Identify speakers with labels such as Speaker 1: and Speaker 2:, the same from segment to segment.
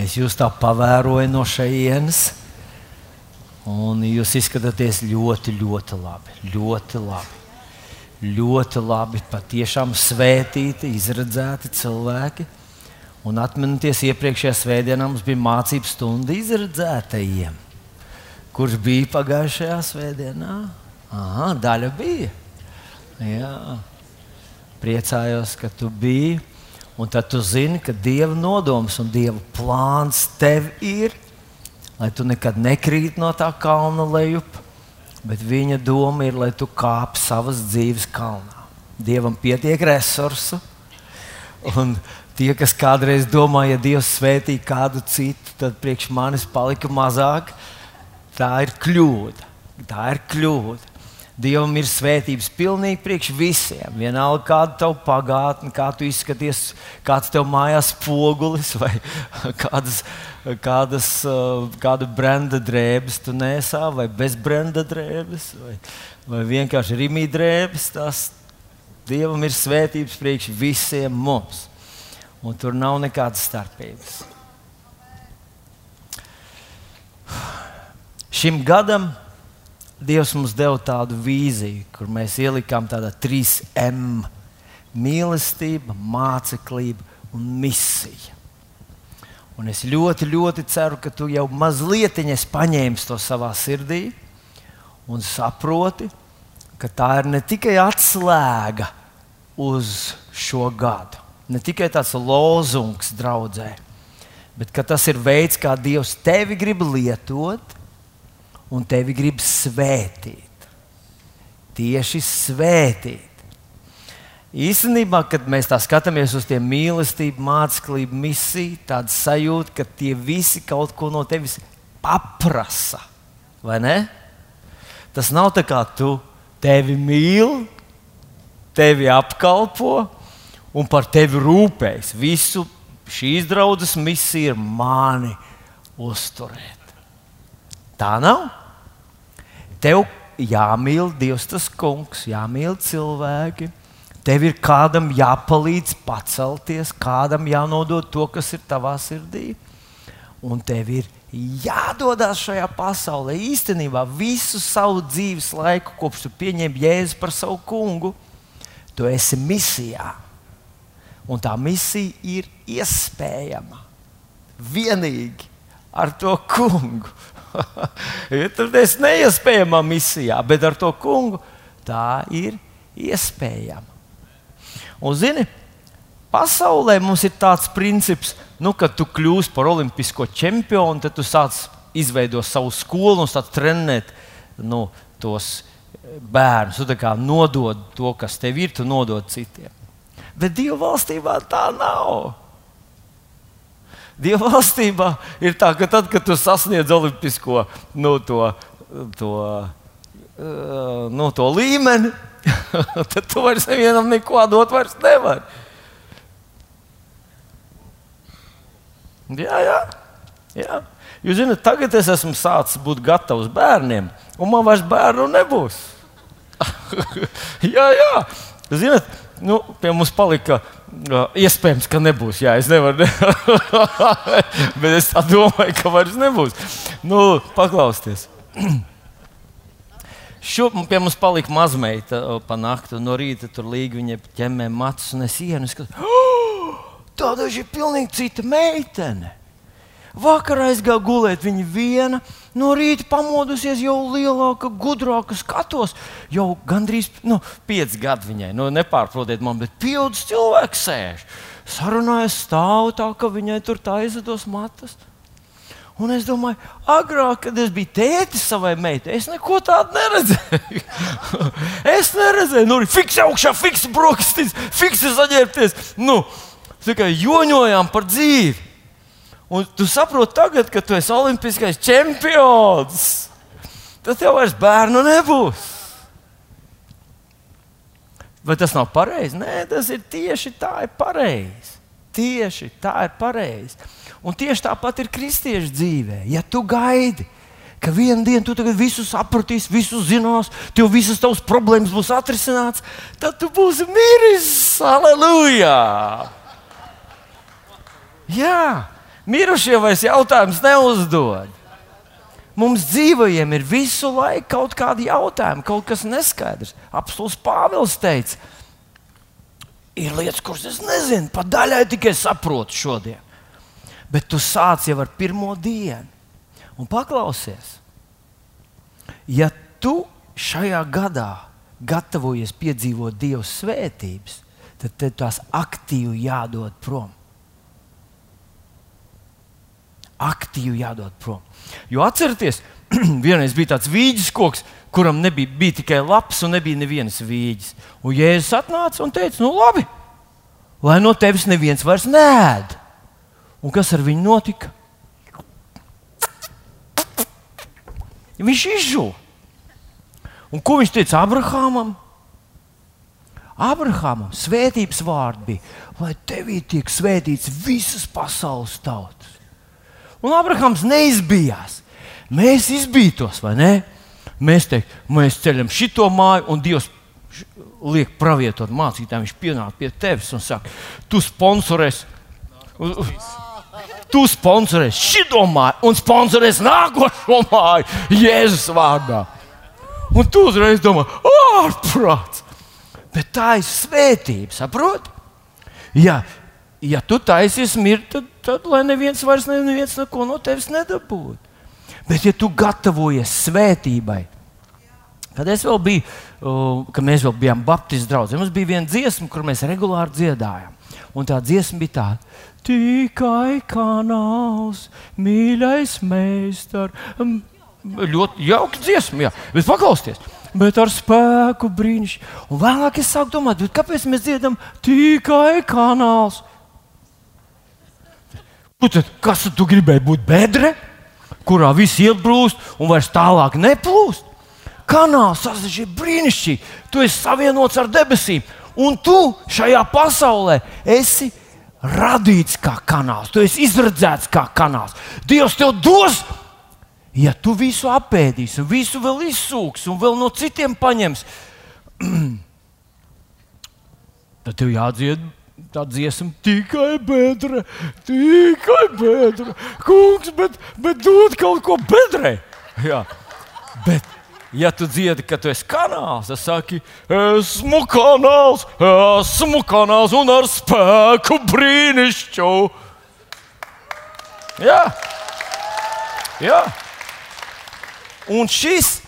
Speaker 1: Es jūs tā pavēroju no šejienes. Un jūs izskatāties ļoti, ļoti labi. Ļoti labi. Ļoti labi, patiešām svētīti, izredzēti cilvēki. Un atcerieties, iepriekšējā svētdienā mums bija mācību stunda izredzētajiem. Kurš bija pagājušajā svētdienā? Aha, daļa bija. Jā. Priecājos, ka tu biji. Un tad tu zini, ka Dieva nodoms un Dieva plāns tev ir, lai tu nekad nekrīt no tā kalna lejup, bet viņa doma ir, lai tu kāp savas dzīves kalnā. Dievam pietiek resursu. Un tie, kas kādreiz domāja, ja Dievs svētī kādu citu, tad priekš manis palika mazāk. Tā ir kļūda. Tā ir kļūda. Dievam ir svētības pilnīgi priekš visiem. Vienalga, kāda ir tava pagātne, kā tu izskaties, kāds tev mājās pogulis vai kādas, kādas, kāda brenda drēbes tu nesā, vai bez brenda drēbes, vai, vai vienkārši rīmī drēbes. Tas Dievam ir svētības priekš visiem mums. Un tur nav nekādas starpības. Šim gadam Dievs mums deva tādu vīziju, kur mēs ielikām tādu 3M - mīlestība, māceklība un misija. Un es ļoti, ļoti ceru, ka tu jau mazliet paņēmi to savā sirdī un saproti, ka tā ir ne tikai atslēga uz šo gadu, ne tikai tāds lozungs draudzē, bet tas ir veids, kā Dievs tevi grib lietot un tevi grib svētīt. Tieši svētīt. Īstenībā, kad mēs tā skatāmies uz tiem mīlestību, māceklību, misiju, tāda sajūta, ka tie visi kaut ko no tevis paprasa. Vai ne? Tas nav tā kā tu tevi mīli, tevi apkalpo un par tevi rūpējas. Visu šīs draudzes misija ir mani uzturēt. Tā nav. Tev jāmīl Dievs, tas kungs, jāmīl cilvēki. Tev ir kādam jāpalīdz pacelties, kādam jānodod to, kas ir tavā sirdī. Un tev ir jādodas šajā pasaulē īstenībā visu savu dzīves laiku, kopš tu pieņem Jēzu par savu kungu. Tu esi misijā. Un tā misija ir iespējama vienīgi ar to kungu. Tur es neiespējamā misijā, bet ar to kungu tā ir iespējama. Un, zini, pasaulē mums ir tāds princips, nu, kad tu kļūsi par olimpisko čempionu, tad tu sāc izveidot savu skolu un sāc trenēt nu, tos bērnus. Tu nodod to, kas tev ir, tu nodod citiem. Bet Dieva valstībā tā nav. Dieva valstībā ir tā, ka tad, kad tu sasniedz olimpisko nu, to, to, uh, nu, to līmeni, tad tu vairs nevienam neko dot vairs nevari. Jā, jā. jā. Jūs zināt, tagad es esmu sācis būt gatavs bērniem, un man vairs bērnu nebūs. jā, jā. Ziniet, nu, pie mums palika Iespējams, ka nebūs. Jā, es nevaru. Bet es domāju, ka vairs nebūs. Nu, paklausieties. Šo pie mums palika mazmeita pa nakti. No rīta tur līga viņa ķemmē matus un es ienu. Oh, tāda ir pilnīgi cita meitene. Vakarā aizgāju gulēt, viņa viena. No rīta pamodusies jau lielāka, gudrāka skatos. Jau gandrīz nu, pieci gadi viņai. Nu, nepārprotiet man, bet pieaugušs cilvēks sēž. Sarunājas stāv tā, ka viņai tur tā aizvedos matas. Un es domāju, agrāk, kad es biju tētis savai meitai, es neko tādu neredzēju. es neredzēju, nu, fiks augšā, fiks brokastis, fiks zaģērbties. Nu, tikai joņojām par dzīvi. Un tu saproti tagad, ka tu esi olimpiskais čempions. Tad tev vairs bērnu nebūs. Vai tas nav pareizi? Nē, tas ir tieši tā, ir pareizi. Tieši tā ir pareizi. Un tieši tāpat ir kristiešu dzīvē. Ja tu gaidi, ka vienā dienā tu visu sapratīsi, visu zinās, tev visas tavas problēmas būs atrisināts, tad tu būsi miris. Aleluja! Jā! Mirušie vairs jautājums neuzdod. Mums dzīvojiem ir visu laiku kaut kādi jautājumi, kaut kas neskaidrs. Apstults Pāvils teica, ir lietas, kuras es nezinu, pa daļai tikai saprotu šodien. Bet tu sāc jau ar pirmo dienu un paklausies. Ja tu šajā gadā gatavojies piedzīvot Dieva svētības, tad tev tās aktīvi jādod prom. Aktīvi jādod prom. Jo atcerieties, vienreiz bija tāds vīģis koks, kuram nebija, bija tikai labs un nebija nevienas vīģis. Un Jēzus atnāca un teica, nu labi, lai no tevis neviens vairs nēd. Un kas ar viņu notika? Viņš izžuva. Un ko viņš teica Abrahamam? Abrahamam svētības vārdi bija, lai tevī tiek svētīts visas pasaules tautas. Un Abrahams neizbijās. Mēs izbītos, vai ne? Mēs, teik, mēs ceļam šo māju, un Dievs liek pravietot mācītājiem. Viņš pienāk pie tevis un saka, tu sponsorēsi. Tu sponsorēsi šo māju un sponsorēsi nākošo māju Jēzus vārdā. Un tu uzreiz domā, ārprāts! Bet tā ir svētība, saproti? Ja, ja tu taisies mirt, tad, tad lai neviens vairs neviens neko no tevis nedabūtu. Bet, ja tu gatavojies svētībai, kad es vēl biju, kad mēs vēl bijām Baptistu draugi, mums bija viena dziesma, kur mēs regulāri dziedājām. Un tā dziesma bija tāda: Tikai kanāls, mīļais meistars, ļoti jauka dziesma, jā. bet paklausieties. Bet ar spēku brīnišķi. Un vēlāk es sāku domāt, kāpēc mēs dziedam tikai kanāls? Nu tad, kas tu gribēji būt bedre, kurā viss ieplūst un vairs tālāk neplūst? Kanāls tas ir brīnišķīgi. Tu esi savienots ar debesīm, un tu šajā pasaulē esi radīts kā kanāls. Tu esi izredzēts kā kanāls. Dievs tev dos ja tu visu apēdīsi, un visu vēl izsūks, un vēl no citiem paņems, tad tev jādzied tā dziesma tikai bedra, tikai bedra. Kungs, bet, bet dod kaut ko bedrē. Jā. Bet, ja tu dziedi, ka tu esi kanāls, tad saki, esmu kanāls, esmu kanāls un ar spēku brīnišķu. Jā. Jā. Un šis,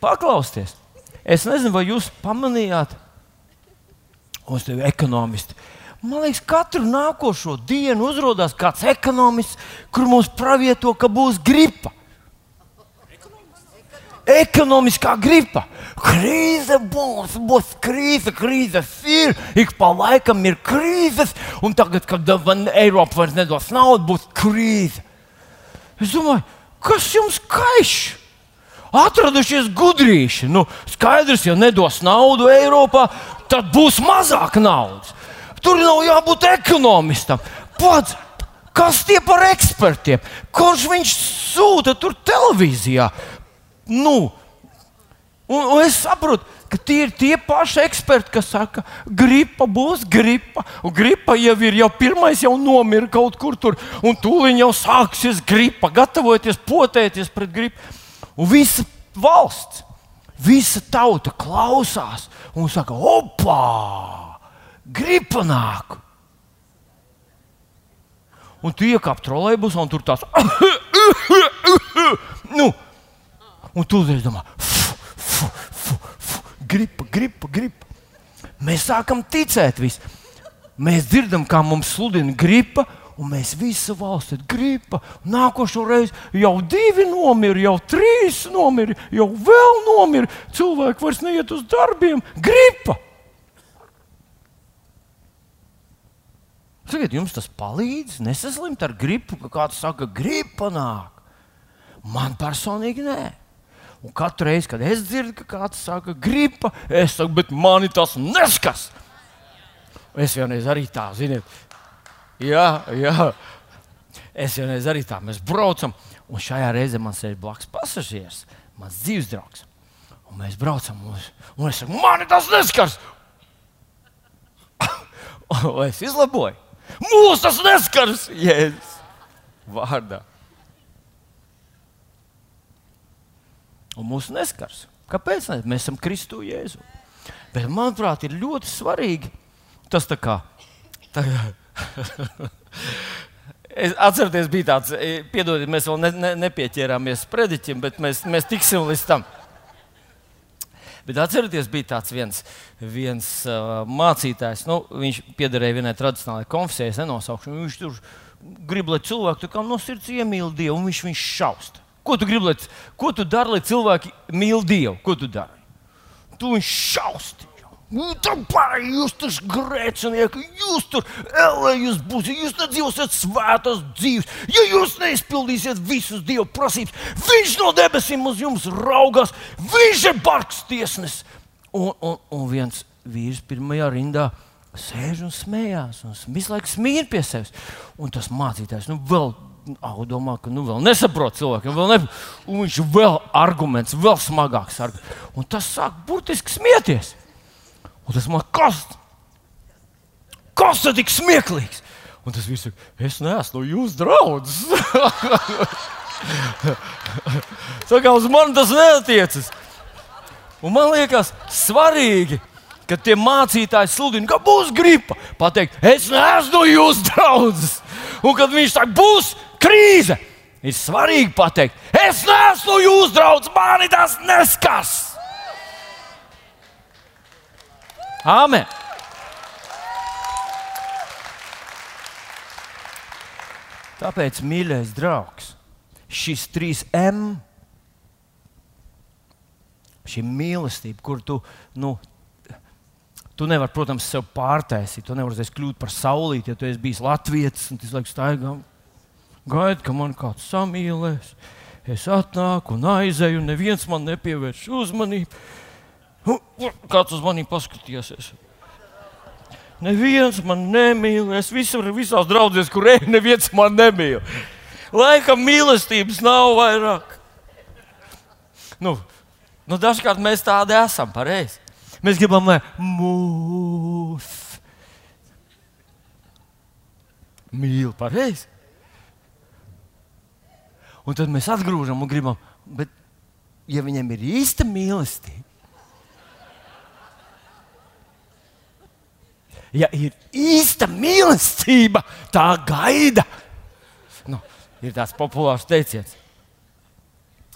Speaker 1: paklausieties, es nezinu, vai jūs pamanījāt, uz tevi ekonomisti. Man liekas, katru nākošo dienu uzrādās kāds ekonomists, kur mums pravieto, ka būs gripa. Ekonomiskā gripa. Krīze būs, būs krīze, krīzes ir. Ik pa laikam ir krīzes, un tagad, kad Eiropa vairs nedos naudu, būs krīze. Es domāju, kas jums kaiš? atradušies gudrīši. Nu, skaidrs, ja nedos naudu Eiropā, tad būs mazāk naudas. Tur nav jābūt ekonomistam. Pats, kas tie par ekspertiem? Kurš viņš sūta tur televīzijā? Nu, un, un es saprotu, ka tie ir tie paši eksperti, kas saka, ka gripa būs gripa. Un gripa jau ir, jau pirmais jau nomira kaut kur tur, un tūlīt jau sāksies gripa, gatavoties potēties pret gripu. Un visa valsts, visa tauta klausās un saka, opā, gripa nāk. Un tu iekāp trolēļbusā un tur tāds - nu, un tu uzreiz domā, gripa, gripa, gripa. Mēs sākam ticēt visam. Mēs dzirdam, kā mums sludina gripa, un mēs visi valsts ir gripa. Nākošo reizi jau divi nomira, jau trīs nomira, jau vēl nomira. Cilvēki vairs neiet uz darbiem. Gripa! Sakiet, jums tas palīdz nesaslimt ar gripu, ka kāds saka, gripa nāk. Man personīgi nē. Un katru reizi, kad es dzirdu, ka kāds saka, gripa, es saku, bet mani tas neskas. Es vienreiz arī tā, ziniet, Jā, jā. Es jau reiz arī tā, mēs braucam, un šajā reizē man sēž blakus pasažieris, mans dzīves draugs. Un mēs braucam, un, un es saku, man tas neskars! un es izlaboju. Mūsu tas neskars! Jēzus. vārdā. Un mūsu neskars. Kāpēc? Ne? Mēs esam Kristu Jēzu. Bet, manuprāt, ir ļoti svarīgi tas, kā. Tā, Es atceros, bija tāds, e, piedodiet, mēs vēl ne, ne, nepieķērāmies prediķim, bet mēs, mēs tiksim līdz tam. Bet atcerieties, bija tāds viens, viens uh, mācītājs, nu, viņš piederēja vienai tradicionālajai konfesijai, nenosaukšu. Viņš tur grib, lai cilvēki no sirds iemīl Dievu, un viņš viņu šaust. Ko tu gribi, lai, ko tu dari, lai cilvēki mīl Dievu? Ko tu dari? Tu viņu šausti. Nu, Tāpēc jūs tur grēcinieki, jūs tur elējus būsiet, jūs nedzīvosiet svētas dzīves. Ja jūs neizpildīsiet visus Dieva prasības, Viņš no debesīm uz jums raugās, Viņš ir bargs tiesnesis. Un, un, un viens vīrs pirmajā rindā sēž un smējās, un visu laiku smīļ pie sevis. Un tas mācītājs, nu, vēl Au, domā, ka nu, vēl nesaprot cilvēkiem, vēl ne, un viņš vēl arguments, vēl smagāks. Un tas sāk burtiski smieties. Un tas man kas? Kas tas tik smieklīgs? Un tas viss ir, es neesmu jūsu draugs. Saka, uz mani tas neatiecas. Un man liekas, svarīgi, ka tie mācītāji sludina, ka būs gripa. Pateikt, es neesmu jūsu draugs. Un kad viņš tā būs krīze, ir svarīgi pateikt, es neesmu jūsu draugs, mani tas neskars. Āmen! Tāpēc, mīļais draugs, šis trīs M, šī mīlestība, kur tu, nu, tu nevari, protams, sev pārtaisīt, tu nevari kļūt par saulīti, ja tu esi bijis Latvijas un tas laiks staigā. Gaida, ka man kāds samīlēs. Es atnāku un aizēju, un neviens man nepievērš uzmanību. Kāds uz mani paskatījās? Neviens man nemīl. Es visur, visās draudzēs, kur eju, neviens man nemīl. Laikam mīlestības nav vairāk. Nu, nu dažkārt mēs tādi esam, pareizi. Mēs gribam, lai mūs mīl, pareizi. Un tad mēs atgriežam un gribam, bet, ja viņam ir īsta mīlestība, ja ir īsta mīlestība, tā gaida. Nu, ir tāds populārs teiciens.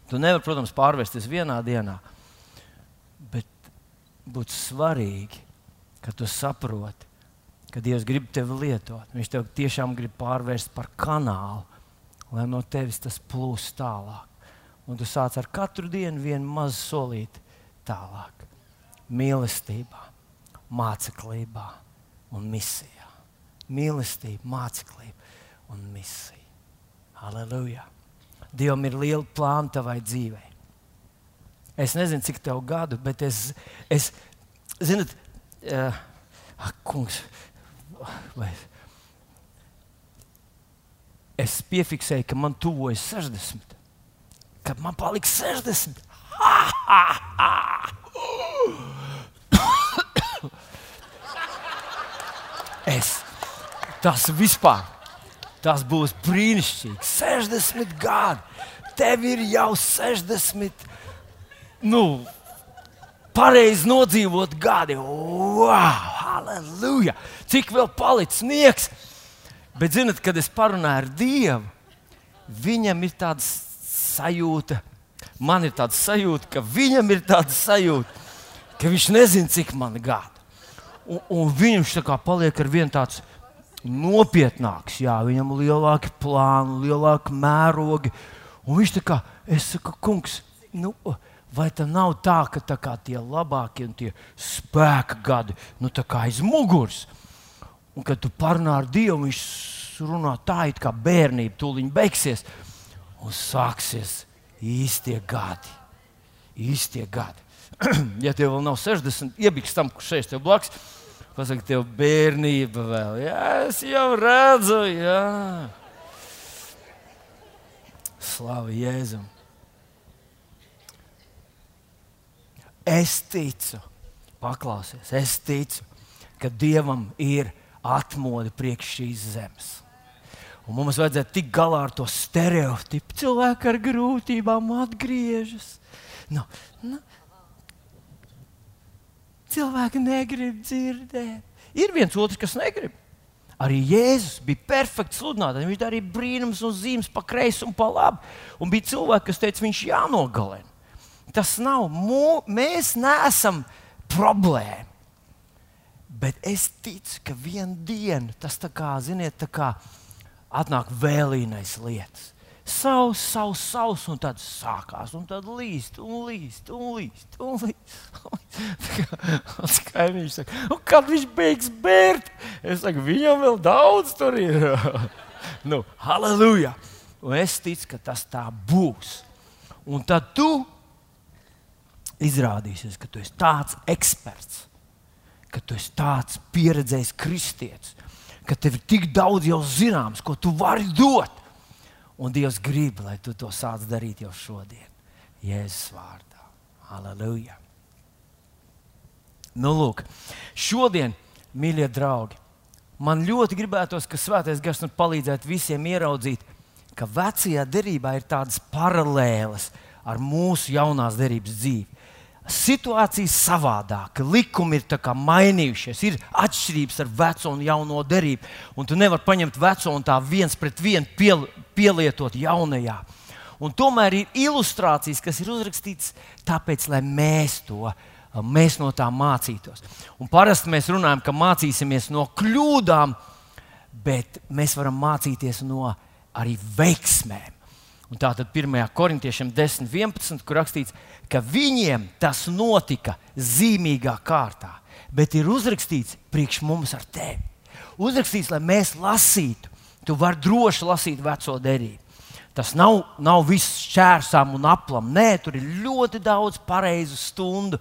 Speaker 1: Tu nevari, protams, pārvērsties vienā dienā, bet būtu svarīgi, ka tu saproti, ka Dievs grib tevi lietot. Viņš tev tiešām grib pārvērst par kanālu, lai no tevis tas plūst tālāk. Un tu sāc ar katru dienu vienu mazu solīti tālāk. Mīlestībā, māceklībā un misijā. Mīlestība, māceklība un misija. Halleluja! Dievam ir liela plāna tavai dzīvei. Es nezinu, cik tev gadu, bet es, es zinot, uh, ak, kungs, vai, es piefiksēju, ka man tuvojas 60. Kad man paliks 60, ha, ha, ha. Es. Tas vispār. Tas būs brīnišķīgi. 60 gadi. Tev ir jau 60. Nu, pareizi nodzīvot gadi. Wow! Halleluja! Cik vēl palicis sniegs! Bet, zinot, kad es parunāju ar Dievu, viņam ir tāda sajūta, man ir tāda sajūta, ka viņam ir tāda sajūta, ka viņš nezina, cik man gadi. Un, un viņš paliek ar vien tāds nopietnāks, jā, viņam ir lielāki plāni, lielāki mērogi. Un viņš tā kā, es saku, kungs, nu, vai tā nav tā, ka tā kā tie labākie un tie spēka gadi, nu, tā kā aiz muguras. Un kad tu parunā ar Dievu, viņš runā tā, it kā bērnība tūlīt beigsies un sāksies īstie gadi. Īstie gadi. ja tev vēl nav 60, iebiks tam, kurš šeit tev blakus Pasaka, tev bērnība vēl. Jā, es jau redzu, jā. Slavu Jēzum. Es ticu, paklausies, es ticu, ka Dievam ir atmodu priekš šīs zemes. Un mums vajadzētu tikt galā ar to stereotipu. Cilvēki ar grūtībām atgriežas. Nu, nu, cilvēki negrib dzirdēt. Ir viens otrs, kas negrib. Arī Jēzus bija perfekts sludinātājs. Viņš darīja brīnums un zīmes pa kreisi un pa labi. Un bija cilvēki, kas teica, viņš jānogalina. Tas nav mū, mēs neesam problēma. Bet es ticu, ka vienā dienā tas tā kā, ziniet, tā kā atnāk vēlīnais lietas. Savs, savs, savs, un tad sākās, un tad līst, un līst, un līst. Un līst. Kaimiņš saka, un kad viņš beigs bērt, es saku, viņam vēl daudz tur ir. nu, halleluja! Un es ticu, ka tas tā būs. Un tad tu izrādīsies, ka tu esi tāds eksperts, ka tu esi tāds pieredzējis kristietis, ka tev ir tik daudz jau zināms, ko tu vari dot. Un Dievs grib, lai tu to sāc darīt jau šodien, Jēzus vārdā. Halleluja! Nu, lūk, šodien, mīļie draugi, man ļoti gribētos, ka Svētais Gars mums palīdzētu visiem ieraudzīt, ka vecajā derībā ir tādas paralēlas ar mūsu jaunās derības dzīvi situācija savādāka, likumi ir mainījušies, ir atšķirības ar veco un jauno derību. Un tu nevari paņemt veco un tā viens pret vienu piel, pielietot jaunajā. Un tomēr ir ilustrācijas, kas ir uzrakstītas tāpēc, lai mēs to mēs no tām mācītos. Un parasti mēs runājam, ka mācīsimies no kļūdām, bet mēs varam mācīties no arī veiksmēm. Un tā tad 1. korintiešiem 10, 11, kur rakstīts, ka viņiem tas notika zīmīgā kārtā, bet ir uzrakstīts priekš mums ar tevi. Uzrakstīts, lai mēs lasītu. Tu vari droši lasīt veco derību. Tas nav, nav viss šķērsām un aplam. Nē, tur ir ļoti daudz pareizu stundu.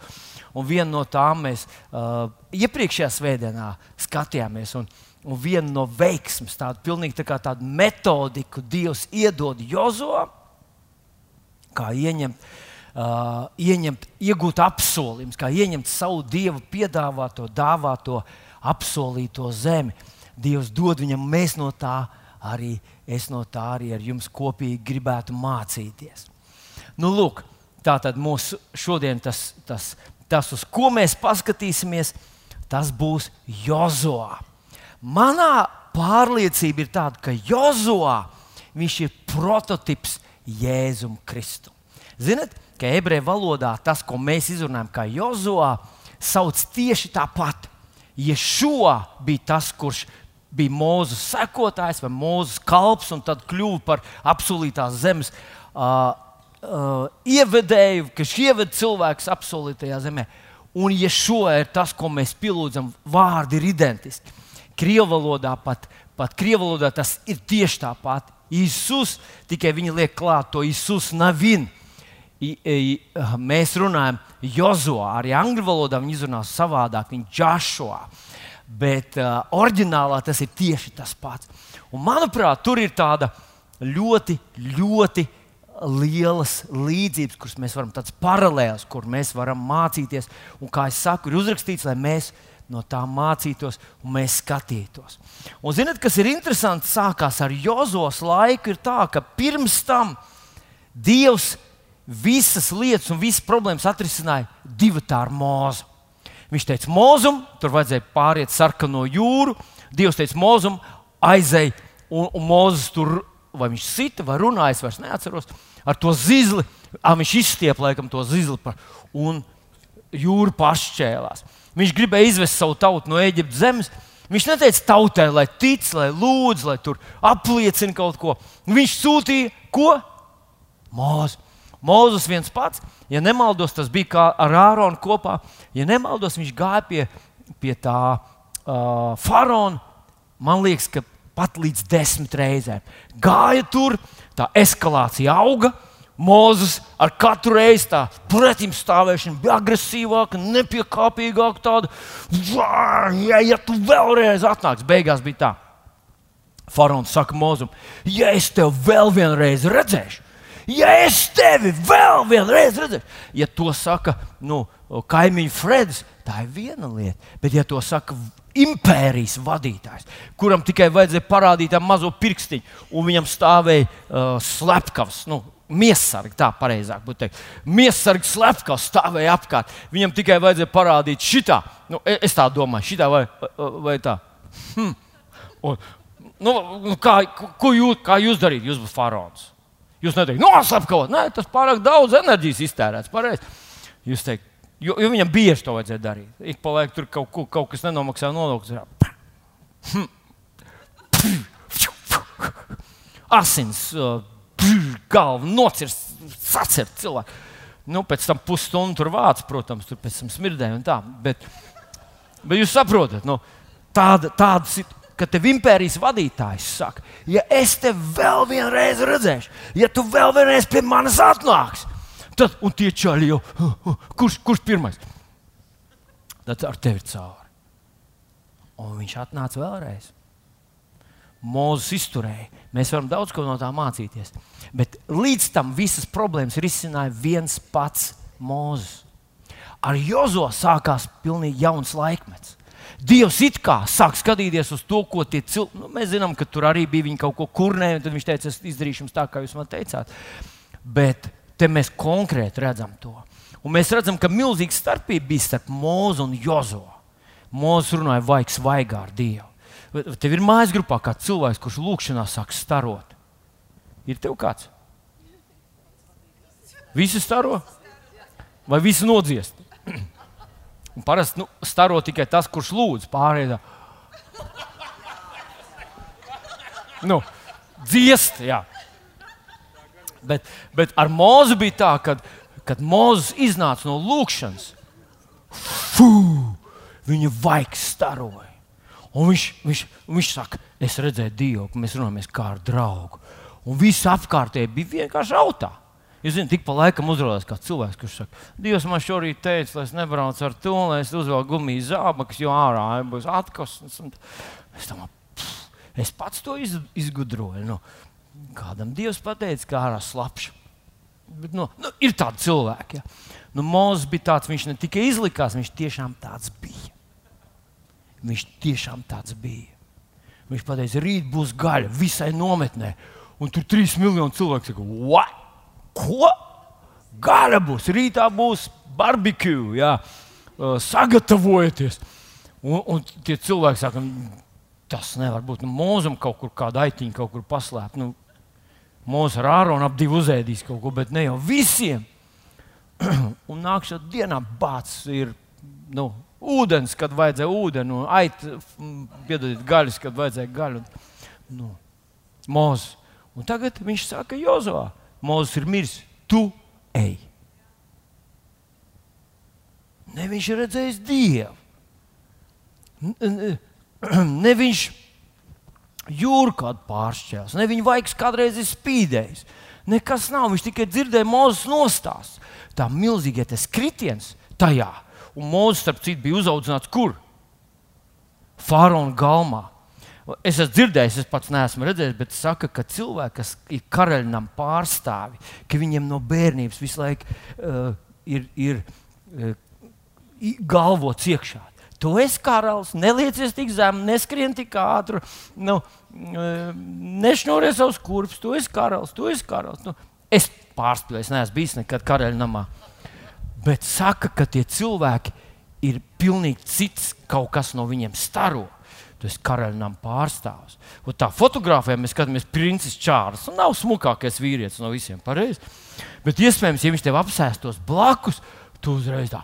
Speaker 1: Un viena no tām mēs uh, iepriekšējā svētdienā skatījāmies. Un, Un viena no veiksmes, tāda pilnīgi tā kā tāda metodiku Dievs iedod Jozo, kā ieņemt, uh, ieņemt iegūt apsolījumus, kā ieņemt savu Dievu piedāvāto, dāvāto, apsolīto zemi. Dievs dod viņam, mēs no tā arī, es no tā arī ar jums kopīgi gribētu mācīties. Nu, lūk, tā tad mūsu šodien tas, tas, tas, uz ko mēs paskatīsimies, tas būs Jozoā. Manā pārliecība ir tāda, ka Jozoā viņš ir prototyps Jēzum Kristum. Ziniet, ka ebreju valodā tas, ko mēs izrunājam kā Jozoā, sauc tieši tāpat. Ješua bija tas, kurš bija Mūzes sekotājs vai Mūzes kalps, un tad kļuva par apsolītās zemes uh, uh, ievedēju, kas ieved cilvēkus apsolītajā zemē. Un Ješua ir tas, ko mēs pielūdzam, vārdi ir identiski. Krievu valodā pat, pat Krievu valodā tas ir tieši tāpat. Jēzus tikai viņi liek klāt to Jēzus Navin. I, i, mēs runājam Jozo, arī angļu valodā viņi izrunā savādāk, viņa Joshua. Bet uh, oriģinālā tas ir tieši tas pats. Un, manuprāt, tur ir tāda ļoti, ļoti lielas līdzības, kuras mēs varam, tādas paralēlas, kur mēs varam mācīties. Un, kā jau saku, ir uzrakstīts, lai mēs no tā mācītos un mēs skatītos. Un ziniet, kas ir interesanti, sākās ar Jozos laiku, ir tā, ka pirms tam Dievs visas lietas un visas problēmas atrisināja divu tā ar mūzu. Viņš teica, mūzum, tur vajadzēja pāriet sarkano jūru. Dievs teica, mūzum, aizēj, un, un mūzis tur vai viņš sita vai runāja, es vairs neatceros, ar to zizli. À, viņš izstiepa laikam to zizli par, un jūra pašķēlās. Viņš gribēja izvest savu tautu no Eģiptes zemes. Viņš neteica tautai, lai tic, lai lūdz, lai tur apliecina kaut ko. Viņš sūtīja ko? Mūzu. Mūzes viens pats, ja nemaldos, tas bija kā ar Āronu kopā. Ja nemaldos, viņš gāja pie, pie tā uh, faraona. Man liekas, ka pat līdz desmit reizēm. Gāja tur, tā eskalācija auga. Mozus ar katru reizi tā pretim stāvēšana bija agresīvāka, nepiekāpīgāka. Tāda, ja, ja tu vēlreiz atnāks, beigās bija tā. Faraons saka Mozum, ja es tevi vēl vienreiz redzēšu, ja es tevi vēl vienreiz redzēšu, ja to saka nu, kaimiņš Freds, tā ir viena lieta. Bet, ja to saka impērijas vadītājs, kuram tikai vajadzēja parādīt tā mazo pirkstiņu, un viņam stāvēja uh, slepkavs, nu, Miesargi, tā pareizāk būtu teikt. Miesargi slepkavs stāvēja apkārt. Viņam tikai vajadzēja parādīt šitā. Nu, e, es tā domāju, šitā vai, vai tā. Hm. Un, nu, nu, kā, ko jūs, kā jūs darītu? Jūs būtu faraons. Jūs neteikt, no slepkavot. Nē, tas pārāk daudz enerģijas iztērēts. Pareiz. Jūs teikt, jo, jo viņam bieži to vajadzēja darīt. Ik pa laikam tur kaut, kaut, kaut kas nenomaksā nodokļus. Hm. Asins. Uh, galva nocirst, sacert cilvēku. Nu, pēc tam pusstundu tur vācis, protams, tur pēc tam smirdēja un tā. Bet, bet jūs saprotat, nu, tāda, tāda ka tev impērijas vadītājs saka, ja es tevi vēl vienreiz redzēšu, ja tu vēl vienreiz pie manis atnāksi, tad tie čaļi jau, kurš, kurš pirmais? Tad ar tevi cauri. Un viņš atnāca vēlreiz. Mūzis izturēja. Mēs varam daudz ko no tā mācīties. Bet līdz tam visas problēmas risināja viens pats Mūzis. Ar Jozo sākās pilnīgi jauns laikmets. Dievs it kā sāk skatīties uz to, ko tie cilvēki. Nu, mēs zinām, ka tur arī bija kaut ko kurnē, un tad viņš teica, es izdarīšu tā, kā jūs man teicāt. Bet te mēs konkrēti redzam to. Un mēs redzam, ka milzīga starpība bija starp Mūzu un Jozo. Mūzis runāja vaigs vaigā ar Dievu. Tev ir mājas grupā kāds cilvēks, kurš lūkšanā sāk starot. Ir tev kāds? Visi staro? Vai visi nodziest? Un parasti nu, staro tikai tas, kurš lūdz pārējā. Nu, dziest, jā. Bet, bet ar mūzu bija tā, ka, kad Mozus iznāca no lūkšanas, fū, viņa vaigs staroja. Un viņš, viņš, viņš saka, es redzēju Dievu, mēs runājamies kā ar draugu. Un viss apkārtēji bija vienkārši autā. Jūs zināt, tik pa laikam uzrādās kāds cilvēks, kurš saka, Dievs man šorīt teica, lai es nebraucu ar to, lai es uzvelku gumijas zābakus, jo ārā būs atkosnes. Es, domā, pff, es pats to iz, izgudroju. Nu, kādam Dievs pateica, kā ārā slapjš. Nu, nu, ir tādi cilvēki. Ja. Nu, Mozus bija tāds, viņš ne tikai izlikās, viņš tiešām tāds bija. Viņš tiešām tāds bija. Viņš pateica, rīt būs gaļa visai nometnē. Un tur trīs miljoni cilvēku saka, what? Ko? Gaļa būs, rītā būs barbecue, jā, sagatavojieties. Un, un tie cilvēki saka, tas nevar būt. Nu, Mūzam kaut kur kāda aitiņa kaut kur paslēpta. Nu, Mūsu ar āronu ap divu uzēdīs kaut ko, bet ne jau visiem. un nākamā dienā bācis ir nu, ūdens, kad vajadzēja ūdeni, un aitas, piedodiet, gaļas, kad vajadzēja gaļu. Nu, Mūzis. Un tagad viņš saka, Jozovā, Mūzis ir miris, tu ej. Ne viņš ir redzējis Dievu. Ne viņš jūru kādu pāršķēlis, ne viņa vaigs kādreiz ir spīdējis. Nekas nav, viņš tikai dzirdēja Mūzes nostāstu. Tā milzīgais kritiens tajā Un Mozus, starp citu, bija uzaugusi kur? Fāraona galmā. Es esmu dzirdējis, es pats neesmu redzējis, bet saka, ka cilvēki, kas ir karaļnam pārstāvi, ka viņiem no bērnības visu laiku uh, ir, ir uh, galvots iekšā. Tu esi karalis, neliecies tik zemu, neskrien tik ātri, nu, uh, nešņuries savus kurpes. Tu esi karalis, tu esi karalis. Nu, es pārspēju, es neesmu bijis nekad karaļnamā. Bet saka, ka tie cilvēki ir pilnīgi cits, kaut kas no viņiem staro. Tu esi karaļnam pārstāvs. Un tā fotografijā mēs skatāmies, princis Čārlis. Nav smukākais vīrietis no visiem, pareizi. Bet iespējams, ja viņš tev apsēstos blakus, tu uzreiz tā.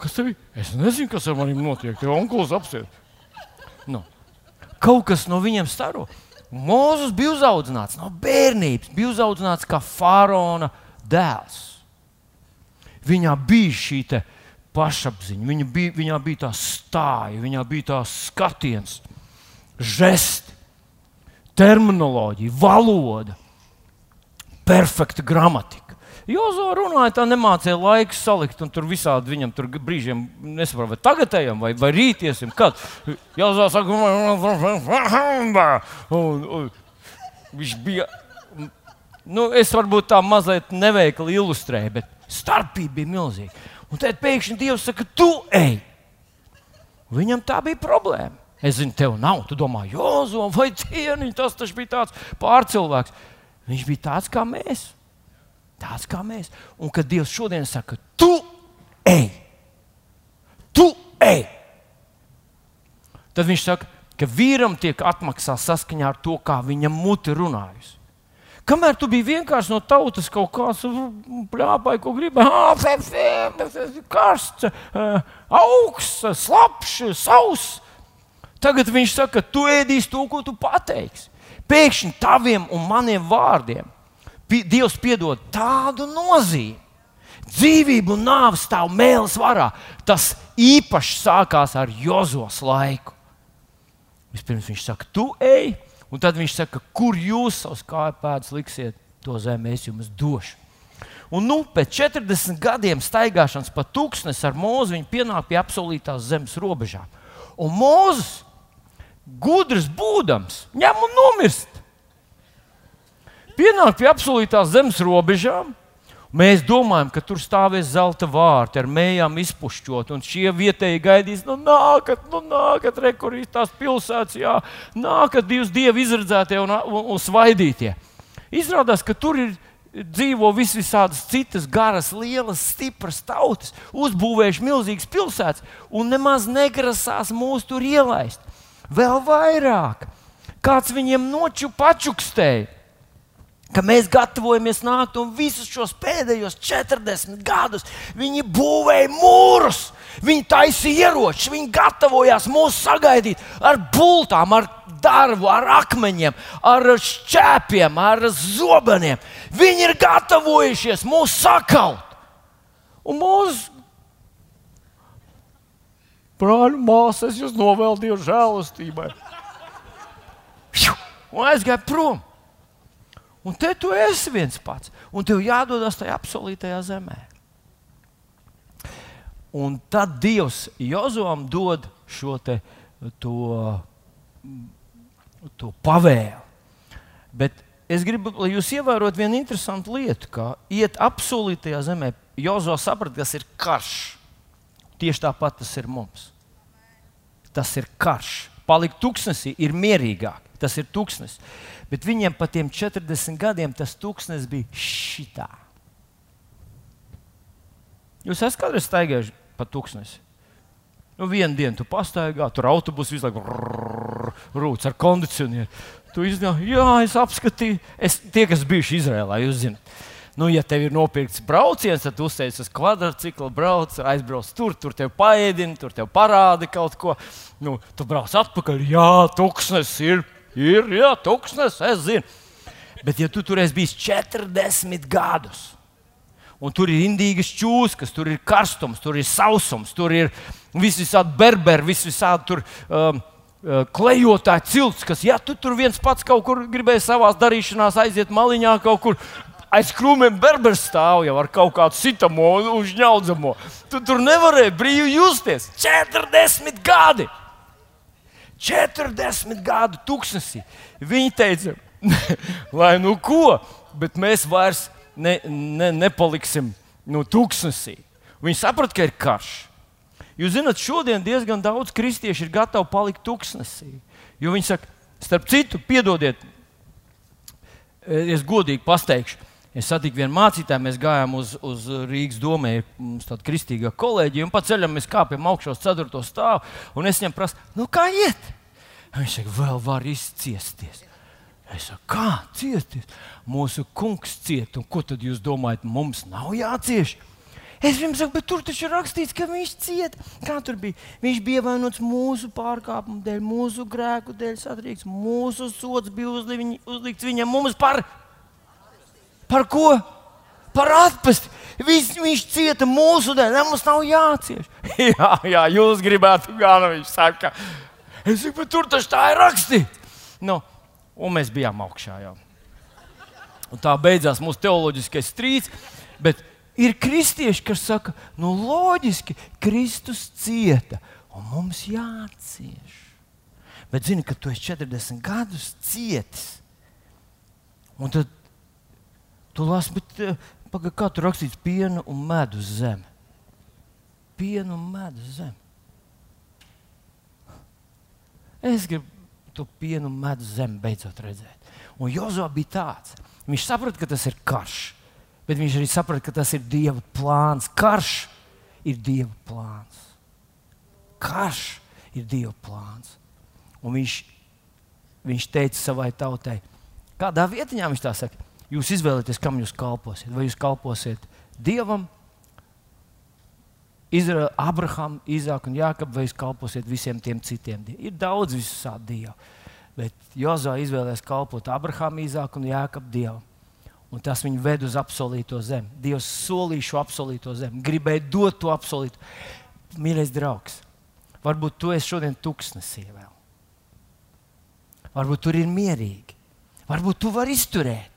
Speaker 1: Kas tev ir? Es nezinu, kas ar maniem notiek. Tev onkulis apsēs. Nu. Kaut kas no viņiem staro. Mozus bija uzaugusi no bērnības, bija uzaugusi kā faraona dēls. Viņā bija šī pašapziņa, viņa bija, viņā bija tā stāja, viņā bija tā skatiens, žesti, terminoloģija, valoda, perfekta gramatika. Jozo runāja, tā nemācīja laiku salikt, un tur visādi viņam tur brīžiem nesaprot, vai tagad ejam, vai, vai rīt iesim. Kad Jozo saka, un, un, viņš bija nu, es varbūt tā mazliet neveikli ilustrēju, bet starpība bija milzīga. Un tad pēkšņi Dievs saka, tu ej! Viņam tā bija problēma. Es zinu, tev nav. Tu domā, Jozo vai cieniņš, tas taču bija tāds pārcilvēks. Viņš bija tāds kā mēs. Tāds kā mēs. Un kad Dievs šodien saka, tu ej, tu ej, tad viņš saka, ka vīram tiek atmaksāts saskaņā ar to, kā viņam mute runājusi. Kamēr tu biji vienkārši no tautas kaut kāds plāpai, ko gribēji, karsts, augsts, slapjš, sauss. Tagad viņš saka, tu ēdīsi to, ko tu pateiksi. Pēkšņi taviem un maniem vārdiem Dievs piedod tādu nozīmi. Dzīvība un nāve stāv mēlis varā. Tas īpaši sākās ar Jozos laiku. Vispirms viņš saka, tu ej, Un tad viņš saka, kur jūs savus kāju pēdas liksiet, to zemi es jums došu. Un nu, pēc 40 gadiem staigāšanas pa tūkstnesi ar mūzu viņi pienāk pie apsolītās zemes robežām. Un mūzis, gudrs būdams, ņem un nomirst. Pienāk pie apsolītās zemes robežām, Mēs domājam, ka tur stāvēs zelta vārti ar mējām izpušķot, un šie vietēji gaidīs, nu, nākat, nu, nākat, rekurīt tās pilsētas, jā, nākat divas dievi izredzētie un, un, un svaidītie. Izrādās, ka tur ir dzīvo vis visādas citas garas, lielas, stipras tautas, uzbūvējuši milzīgas pilsētas un nemaz negrasās mūs tur ielaist. Vēl vairāk, kāds viņiem noču pačukstēja ka mēs gatavojamies nākt un visus šos pēdējos 40 gadus viņi būvēja mūrus, viņi taisīja ieročus, viņi gatavojās mūs sagaidīt ar bultām, ar darbu, ar akmeņiem, ar šķēpiem, ar zobeniem. Viņi ir gatavojušies mūs sakaut. Un mūsu brāļu māsas jūs novēltīju žēlastībai. Un aizgāja prom. Un te tu esi viens pats, un tev jādodas tajā apsolītajā zemē. Un tad Dievs Jozom dod šo te, to, to pavēlu. Bet es gribu, lai jūs ievērot vienu interesantu lietu, ka iet apsolītajā zemē, Jozo saprata, kas ir karš. Tieši tāpat tas ir mums. Tas ir karš. Palikt tuksnesī ir mierīgāk. Tas ir tuksnesis. Bet viņiem pa tiem 40 gadiem tas tūkstnes bija šitā. Jūs esat kādreiz staigājuši pa tūkstnesi? Nu, vienu dienu tu pastaigā, tur autobusu visu laiku rūc ar kondicionieru. Tu iznāc, jā, es apskatīju, es, tie, kas bijuši Izrēlā, jūs zināt. Nu, ja tev ir nopirkts brauciens, tad uzsēs uz kvadrcikla, brauc, aizbrauc tur, tur tev paēdina, tur tev parāda kaut ko. Nu, tu brauc atpakaļ, jā, tūkstnes ir Ir, jā, tūkstnes, es zinu. Bet, ja tu tur esi bijis 40 gadus, un tur ir indīgas čūskas, tur ir karstums, tur ir sausums, tur ir visādi berberi, visādi tur. Um, uh, Klejotāji cilts, kas, ja tu tur viens pats kaut kur gribēji savā darīšanā aiziet maliņā, kaut kur aiz krūmiem berbers stāv jau ar kaut kādu sitamo, uzņaudzamo. Tu tur nevarēji brīvi justies. 40 gadi! 40 gadu tūkstnesī. Viņi teica, lai nu ko, bet mēs vairs ne, ne, nepaliksim nu, tūkstnesī. Viņi saprata, ka ir karš. Jūs zināt, šodien diezgan daudz kristiešu ir gatavi palikt tūkstnesī. Jo viņi saka, starp citu, piedodiet, es godīgi pateikšu. Es satiku vienu mācītāju, mēs gājām uz, uz Rīgas domē, mums tāda kristīgā kolēģija, un pa ceļam mēs kāpjam augšā uz 4. stāvu, un es viņam prasu, nu kā iet? Viņš saka, vēl var izciesties. Es saku, kā ciesties? Mūsu kungs ciet, un ko tad jūs domājat, mums nav jācieš? Es viņam saku, bet tur taču ir rakstīts, ka viņš cieta. Kā tur bija? Viņš bija ievainots mūsu pārkāpumu dēļ, mūsu grēku dēļ, satrīks. Mūsu sots bija uzlikts viņam mums par Par ko? Par atpesti. Viņš, viņš cieta mūsu dēļ, mums nav jācieš. jā, jā, jūs gribētu, gan viņš saka. Es saku, tur taču tā ir rakstīts. Nu, un mēs bijām augšā jau. Un tā beidzās mūsu teoloģiskais strīds. Bet ir kristieši, kas saka, nu, loģiski, Kristus cieta, un mums jācieš. Bet zini, ka tu esi 40 gadus cietis. Un tad Tu lasi, bet eh, pagaidi, kā tur rakstīts, piena un medus zeme. Piena un medus zeme. Es gribu to pienu un medus zemi beidzot redzēt. Un Jozo bija tāds. Viņš saprata, ka tas ir karš, bet viņš arī saprata, ka tas ir Dieva plāns. Karš ir Dieva plāns. Karš ir Dieva plāns. Un viņš, viņš teica savai tautai, kādā vietā viņš tā saka, jūs izvēlieties, kam jūs kalposiet. Vai jūs kalposiet Dievam, Izraela, Abraham, Izāku un Jāekabu, vai jūs kalposiet visiem tiem citiem. Ir daudz visādi dievu. Bet Jozā izvēlējās kalpot Abraham, Izāku un Jāekabu dievam. Un tas viņu ved uz apsolīto zemi. Dievs solīja šo apsolīto zemi, gribēja dot to apsolīto. Mīļais draugs, varbūt tu esi šodien tuksnesī vēl. Varbūt tur ir mierīgi, varbūt tu vari izturēt.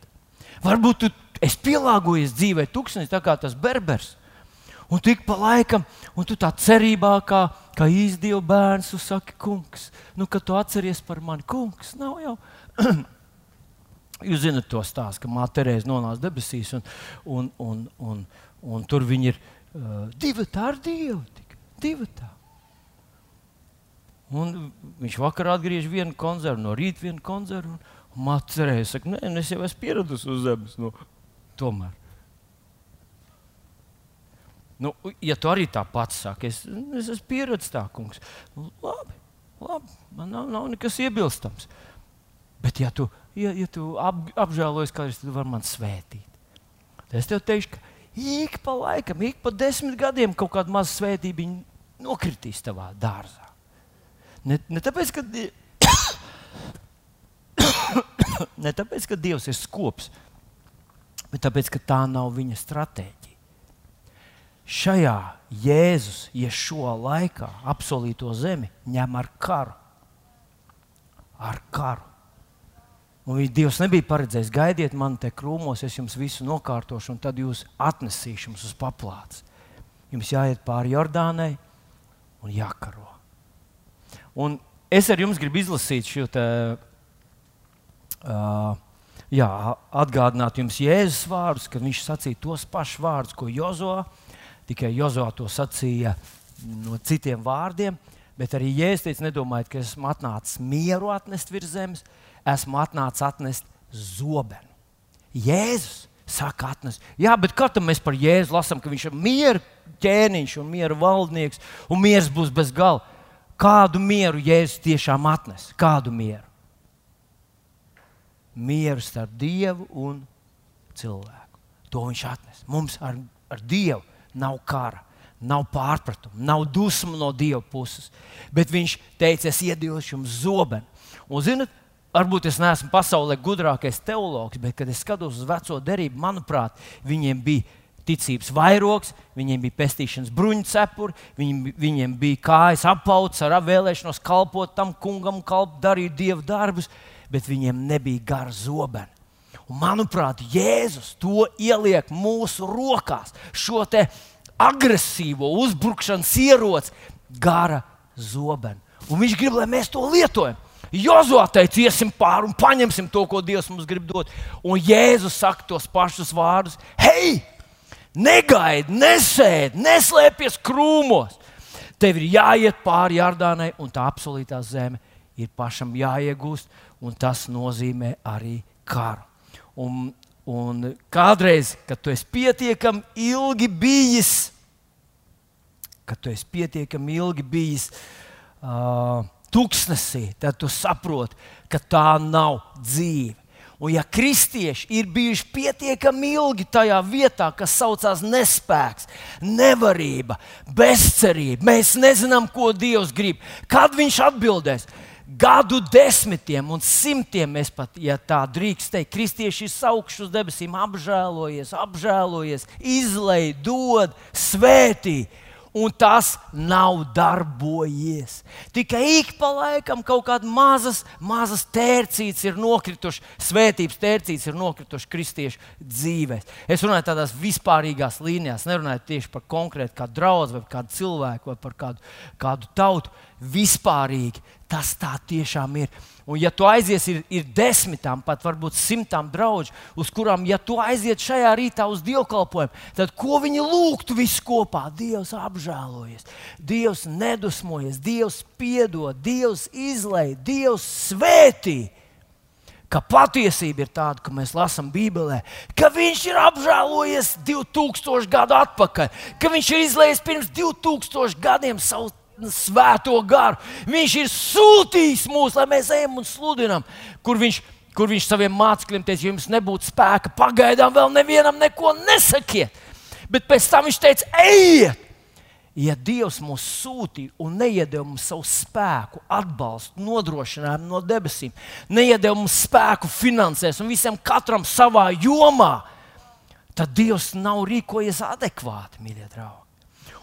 Speaker 1: Varbūt tu esi pielāgojies dzīvē, tuksnesī, tā kā tas berbers. Un tik pa laikam, un tu tā cerībā, kā, kā īstenībā bērns, tu saki, kungs, nu, kad tu atceries par mani, kungs, nav jau. Jūs zināt to stāstu, ka māte Terēza nonāca debesīs, un, un, un, un, un tur viņi ir uh, divi tā ar Dievu. Tik, divi tā. Un viņš vakarā atgriež vienu konzervu, no rīta vienu konzervu. Māte Terēza saka, nē, es jau esmu pieradusi uz zemes. Nu, tomēr. Nu, ja tu arī tā pats saki, es, es esmu pieredzējis tā, kungs, nu, labi, labi, man nav, nav nekas iebilstams. Bet, ja tu, ja, ja tu ap, apžēlojies, kādreiz, tad vari man svētīt. Tad es tev teikšu, ka ik pa laikam, ik pa desmit gadiem kaut kāda maza svētība nokritīs tavā dārzā. Ne, ne tāpēc, ka, ne tāpēc, ka Dievs ir skops, bet tāpēc, ka tā nav viņa stratēģija šajā Jēzus, ja šo laikā apsolīto zemi ņem ar karu. Ar karu. Un Dievs nebija paredzējis, gaidiet man te krūmos, es jums visu nokārtošu, un tad jūs atnesīšu jums uz paplātes. Jums jāiet pāri Jordānai un jākaro. Un es ar jums gribu izlasīt šo uh, jā, atgādināt jums Jēzus vārdus, kad viņš sacīja tos pašus vārdus, ko Jozoā tikai Jozo to sacīja no citiem vārdiem. Bet arī Jēzus teica, nedomājiet, ka esmu atnācis mieru atnest virs zemes, esmu atnācis atnest zobenu. Jēzus saka, atnest. Jā, bet kā tam mēs par Jēzu lasām, ka viņš ir miera ķēniņš un miera valdnieks, un miers būs bez gala. Kādu mieru Jēzus tiešām atnes? Kādu mieru? Mieru starp Dievu un cilvēku. To viņš atnes. Mums ar, ar Dievu nav kara, nav pārpratumu, nav dusmu no Dieva puses. Bet viņš teica, es iedošu jums zobenu. Un, zinot, varbūt es neesmu pasaulē gudrākais teologs, bet, kad es skatos uz veco derību, manuprāt, viņiem bija ticības vairogs, viņiem bija pestīšanas bruņcepuri, viņiem, viņiem bija kājas apauts ar vēlēšanos kalpot tam kungam, kalpot, darīt dievu darbus, bet viņiem nebija gara zobena. Un, manuprāt, Jēzus to ieliek mūsu rokās, šo agresīvo uzbrukšanas ieroci, gara zobenu. Un viņš grib, lai mēs to lietojam. Jozua teica, iesim pāri un paņemsim to, ko Dievs mums grib dot. Un Jēzus saka tos pašus vārdus: Hei, negaidi, nesēdi, neslēpties krūmos. Tev ir jāiet pāri Jardānai, un tā apsolītā zeme ir pašam jāiegūst, un tas nozīmē arī karu. Un, un kādreiz, kad tu esi pietiekami ilgi bijis, kad tu esi pietiekami ilgi bijis uh, tuksnesī, tad tu saproti, ka tā nav dzīve. Un, ja kristieši ir bijuši pietiekami ilgi tajā vietā, kas saucās nespēks, nevarība, bezcerība, mēs nezinām, ko Dievs grib. Kad Viņš atbildēs? Gadu desmitiem un simtiem, mēs pat, ja tā drīkst teikt, kristieši ir saukši uz debesīm, apžēlojies, apžēlojies, izlai, dod, svētī. Un tas nav darbojies. Tikai ik pa laikam kaut kādas mazas, mazas tērcītes ir nokritušas, svētības tērcītes ir nokritušas kristiešu dzīvēm. Es runāju tādās vispārīgās līnijās, nerunāju tieši par konkrētu kādu draugu, vai kādu cilvēku, vai par kādu, kādu tautu. Vispārīgi Tas tā tiešām ir. Un, ja tu aizies, ir, ir desmitām, pat varbūt simtām draugu, uz kurām, ja tu aiziet šajā rītā uz dievkalpojumu, tad ko viņi lūgtu visi kopā? Dievs apžēlojies, Dievs nedusmojas, Dievs piedod, Dievs izlaiž, Dievs svētī. Ka patiesība ir tāda, ka mēs lasām Bībelē, ka Viņš ir apžēlojies 2000 gadu atpakaļ, ka Viņš ir izlaists pirms 2000 gadiem savu svēto garu. Viņš ir sūtījis mūs, lai mēs ejam un sludinām, kur viņš, kur viņš saviem mācekļiem teica, ja jums nebūtu spēka, pagaidām vēl nevienam neko nesakiet. Bet pēc tam viņš teica, ejiet! Ja Dievs mūs sūtīja un neiedeva mums savu spēku, atbalstu, nodrošinājumu no debesīm, neiedeva mums spēku finansēs un visam katram savā jomā, tad Dievs nav rīkojies adekvāti, mīļie draugi.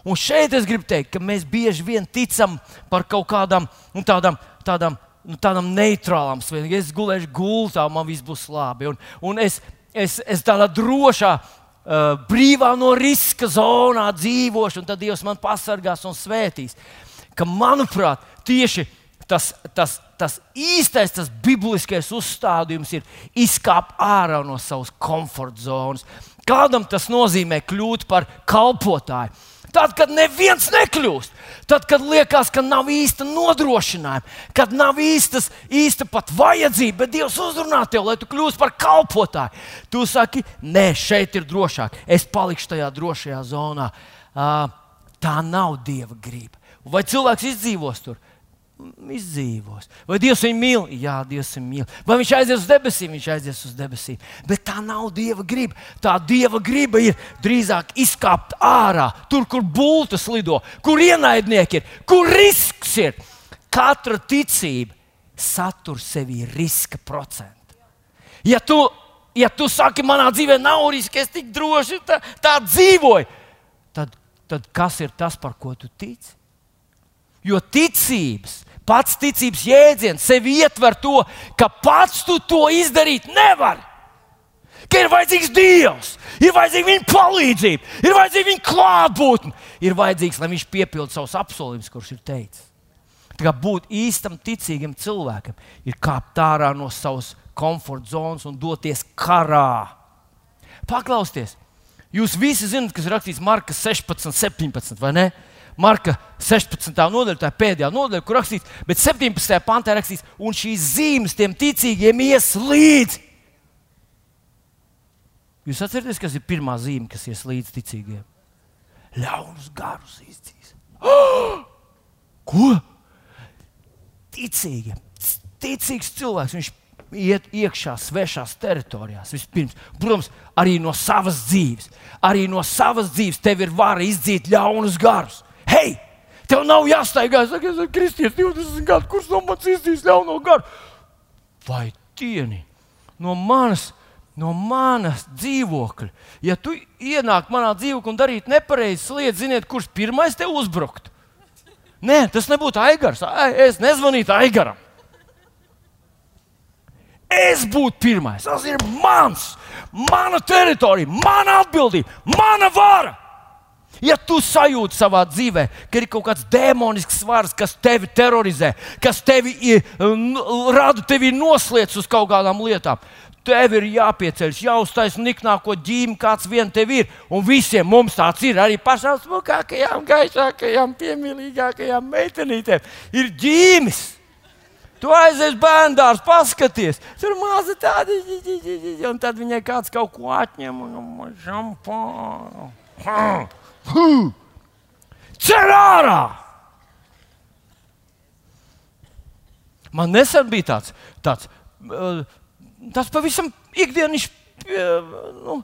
Speaker 1: Un šeit es gribu teikt, ka mēs bieži vien ticam par kaut kādām nu, tādām, tādām, nu, tādām neitrālām svētdienām. Es gulēšu gultā, man viss būs labi. Un, un es, es, es tādā drošā, uh, brīvā no riska zonā dzīvošu, un tad Dievs man pasargās un svētīs. Ka, manuprāt, tieši tas, tas, tas īstais, tas bibliskais uzstādījums ir izkāpt ārā no savas komforta zonas. Kādam tas nozīmē kļūt par kalpotāju Tad, kad neviens nekļūst, tad, kad liekas, ka nav īsta nodrošinājuma, kad nav īstas, īsta pat vajadzība, bet Dievs uzrunā tevi, lai tu kļūsi par kalpotāju. Tu saki, nē, šeit ir drošāk, es palikšu tajā drošajā zonā. Tā nav Dieva griba. Vai cilvēks izdzīvos tur? Izdzīvos. Vai Dievs viņu mīl? Jā, Dievs viņu mīl. Vai viņš aizies uz debesīm? Viņš aizies uz debesīm. Bet tā nav Dieva griba. Tā Dieva griba ir drīzāk izkāpt ārā, tur, kur bultas lido, kur ienaidnieki ir, kur risks ir. Katra ticība satur sevī riska procentu. Ja tu, ja tu saki, manā dzīvē nav riska, es tik droši tā, tā dzīvoju, tad, tad kas ir tas, par ko tu tici? Jo ticības Pats ticības jēdziens sevi ietver to, ka pats tu to izdarīt nevari. Ka ir vajadzīgs Dievs, ir vajadzīga viņa palīdzība, ir vajadzīga viņa klātbūtne, ir vajadzīgs, lai viņš piepildītu savus apsolījumus, kurus ir teicis. Tā kā būt īstam, ticīgam cilvēkam, ir kāpt ārā no savas komforta zonas un doties karā. Paklausieties, jūs visi zinat, kas ir rakstīts Marka 16, 17, vai ne? Marka 16. nodaļa, tā pēdējā nodaļa, kur rakstīts, bet 17. pantā rakstīts, un šīs zīmes tiem ticīgiem ies līdzi. Jūs atceraties, kas ir pirmā zīme, kas ies līdzi ticīgiem? Ļaunus garus izdzīs. Oh! Ko? Ticīgiem. Ticīgs cilvēks. Viņš iet iekšā svešās teritorijās. Vispirms, protams, arī no savas dzīves. Arī no savas dzīves tev ir vara izdzīt ļaunus garus. Tev nav jāstaigā. Es esmu kristietis, 20 gadu, kurš no manis izdzīs ļauno garu. Vai tieni no manas? No manas dzīvokļa. Ja tu ienāk manā dzīvoklī un darītu nepareizas lietas, ziniet, kurš pirmais te uzbruktu? Nē, tas nebūtu Aigars. Es nezvanītu Aigaram. Es būtu pirmais. Tas ir mans, mana teritorija, mana atbildība, mana vara. Ja tu sajūti savā dzīvē, ka ir kaut kāds demonisks svars, kas tevi terorizē, kas tevi rada, tevi noslēdz uz kaut kādām lietām, tev ir jāpieceļas, jāuztais niknāko ģīmi, kāds vien tev ir. Un visiem mums tāds ir. Arī pašām smukākajām, gaišākajām, piemīlīgākajām meitenītēm ir ģīmis. Tu aizies bērnās, paskaties, tur mazi tādi, un tad viņai kāds kaut ko atņem un šampānu. Cer ārā! Man nesen bija tāds, tāds, uh, tāds pavisam ikdienas uh, nu,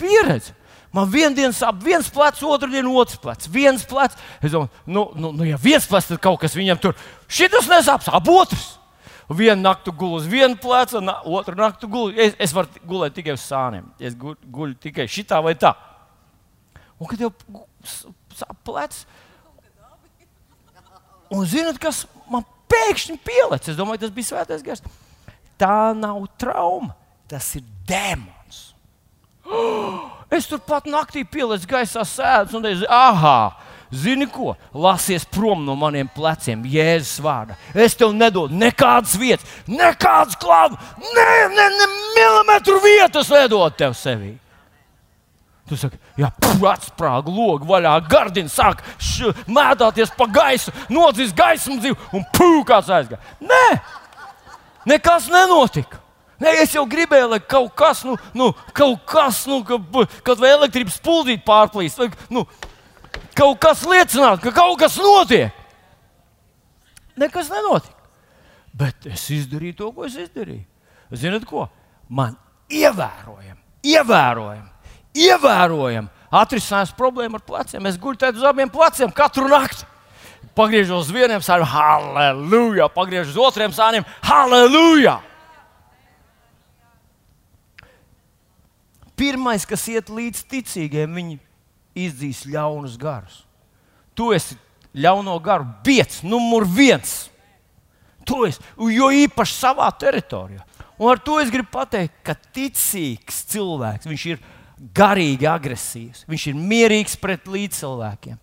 Speaker 1: pieredze. Man vienā dienā sāp viens plecs, otru dienu otrs plecs. Viens plecs. Es domāju, nu, nu, nu ja viens plecs, tad kaut kas viņam tur. Šis nesāp, sāp otrs. Vienu naktu gulu uz vienu plecu, otru naktu gulu. Es, es varu gulēt tikai uz sāniem. Es guļu tikai šitā vai tā. Un kad jau sāp plecs, un zinat, kas man pēkšņi pielēc, es domāju, tas bija svētais gars. Tā nav trauma, tas ir demons. Oh, es turpat naktī pielieku gaisā sēdes un teicu, ah, zini ko, lasies prom no maniem pleciem, Jēzus vārdā. Es tev nedodu nekādas vietas, nekādas klāvu, ne, ne, ne milimetru vietas nedod tev sevī. Tu saki, jā, atsprāga, logs vaļā, gardina, sāk š, mētāties pa gaisu, nodzīs gaismu dzīvi un pūkāts aizgāja. Nē, nekas nenotika. Nē, es jau gribēju, lai kaut kas, nu, nu kaut kas, nu, ka, kad vai elektrības puldīt pārplīst, vai nu, kaut kas liecinātu, ka kaut kas notiek. Nekas nenotika. Bet es izdarīju to, ko es izdarīju. Ziniet, ko? Man ievērojami, ievērojami, ievērojami atrisinājās problēma ar pleciem. Es guļu uz abiem pleciem katru nakti. Pagriežos uz vieniem sāniem, halleluja! Pagriežos uz otriem sāniem, halleluja! Pirmais, kas iet līdz ticīgiem, viņi izdzīs ļaunus garus. Tu esi ļauno garu biets, numur viens. Tu esi, jo īpaši savā teritorijā. Un ar to es gribu pateikt, ka ticīgs cilvēks, viņš ir garīgi agresīvs, viņš ir mierīgs pret līdzcilvēkiem.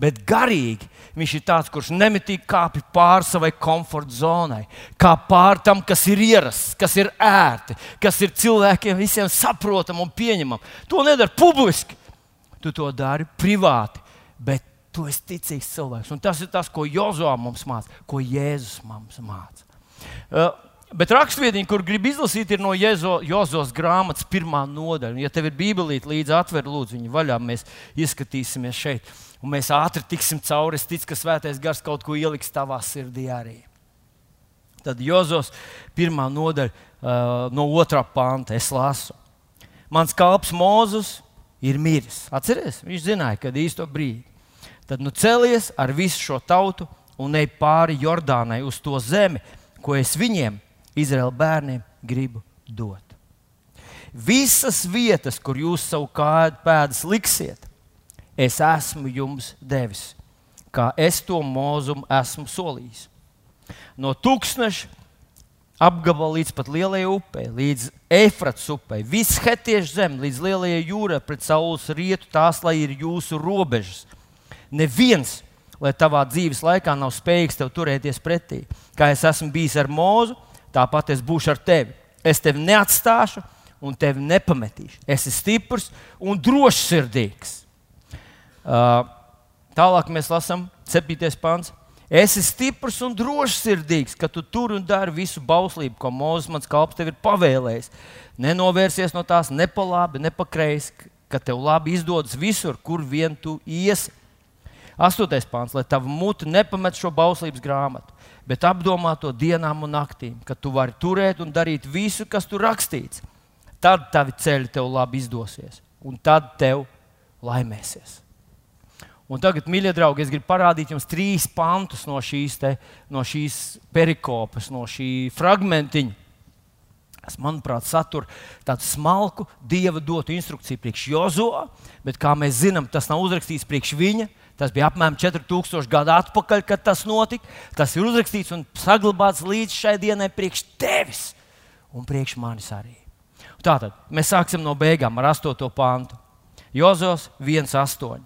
Speaker 1: Bet garīgi viņš ir tāds, kurš nemitīgi kāpj pāri savai komforta zonai, kā pāri tam, kas ir ierasts, kas ir ērti, kas ir cilvēkiem visiem saprotami un pieņemami. To nedara publiski. Tu to dari privāti, bet tu esi ticīgs cilvēks. Un tas ir tas, ko Jozovs mums māca, ko Jēzus mums māca. Uh, Bet rakstvietiņa, kur grib izlasīt, ir no Jozos grāmatas pirmā nodaļa. Ja tev ir bībelīte līdzi, atver lūdzu viņu vaļā, mēs ieskatīsimies šeit. Un mēs ātri tiksim cauri. Es ticu, ka svētais gars kaut ko ieliks tavā sirdī arī. Tad Jozos pirmā nodaļa uh, no otrā panta es lasu. Mans kalps Mozus ir miris. Atcerieties, viņš zināja, kad īsto brīdi. Tad nu celies ar visu šo tautu un ej pāri Jordānai uz to zemi, ko es viņiem Izraēla bērniem gribu dot. Visas vietas, kur jūs savu kādu pēdas liksiet, es esmu jums devis, kā es to mūzumu esmu solījis. No tūkstneša apgabala līdz pat lielajai upei, līdz Eifrats upei, viss hetiešu zem, līdz lielajai jūrai, pret saules rietu, tās lai ir jūsu robežas. Neviens, lai tavā dzīves laikā nav spējīgs tev turēties pretī, kā es esmu bijis ar mūzu tāpat es būšu ar tevi. Es tevi neatstāšu un tevi nepametīšu. Es esmu stiprs un drošsirdīgs. Uh, tālāk mēs lasām 7. pāns. Es esmu stiprs un drošsirdīgs, ka tu tur un dari visu bauslību, ko Mozus mans kalps tev ir pavēlējis. Nenovērsies no tās ne pa labi, ne pa kreisi, ka tev labi izdodas visur, kur vien tu iesi. Astotais pāns, lai tava mute nepamet šo bauslības grāmatu bet apdomā to dienām un naktīm, kad tu vari turēt un darīt visu, kas tur rakstīts. Tad tavi ceļi tev labi izdosies, un tad tev laimēsies. Un tagad, mīļie draugi, es gribu parādīt jums trīs pantus no šīs, te, no šīs perikopas, no šī fragmentiņa. Tas, manuprāt, satur tādu smalku dieva dotu instrukciju priekš Jozo, bet, kā mēs zinām, tas nav uzrakstīts priekš viņa, Tas bija apmēram 4000 gadu atpakaļ, kad tas notika. Tas ir uzrakstīts un saglabāts līdz šai dienai priekš tevis un priekš manis arī. Tātad mēs sāksim no beigām ar 8. pāntu. Jozos 1,8.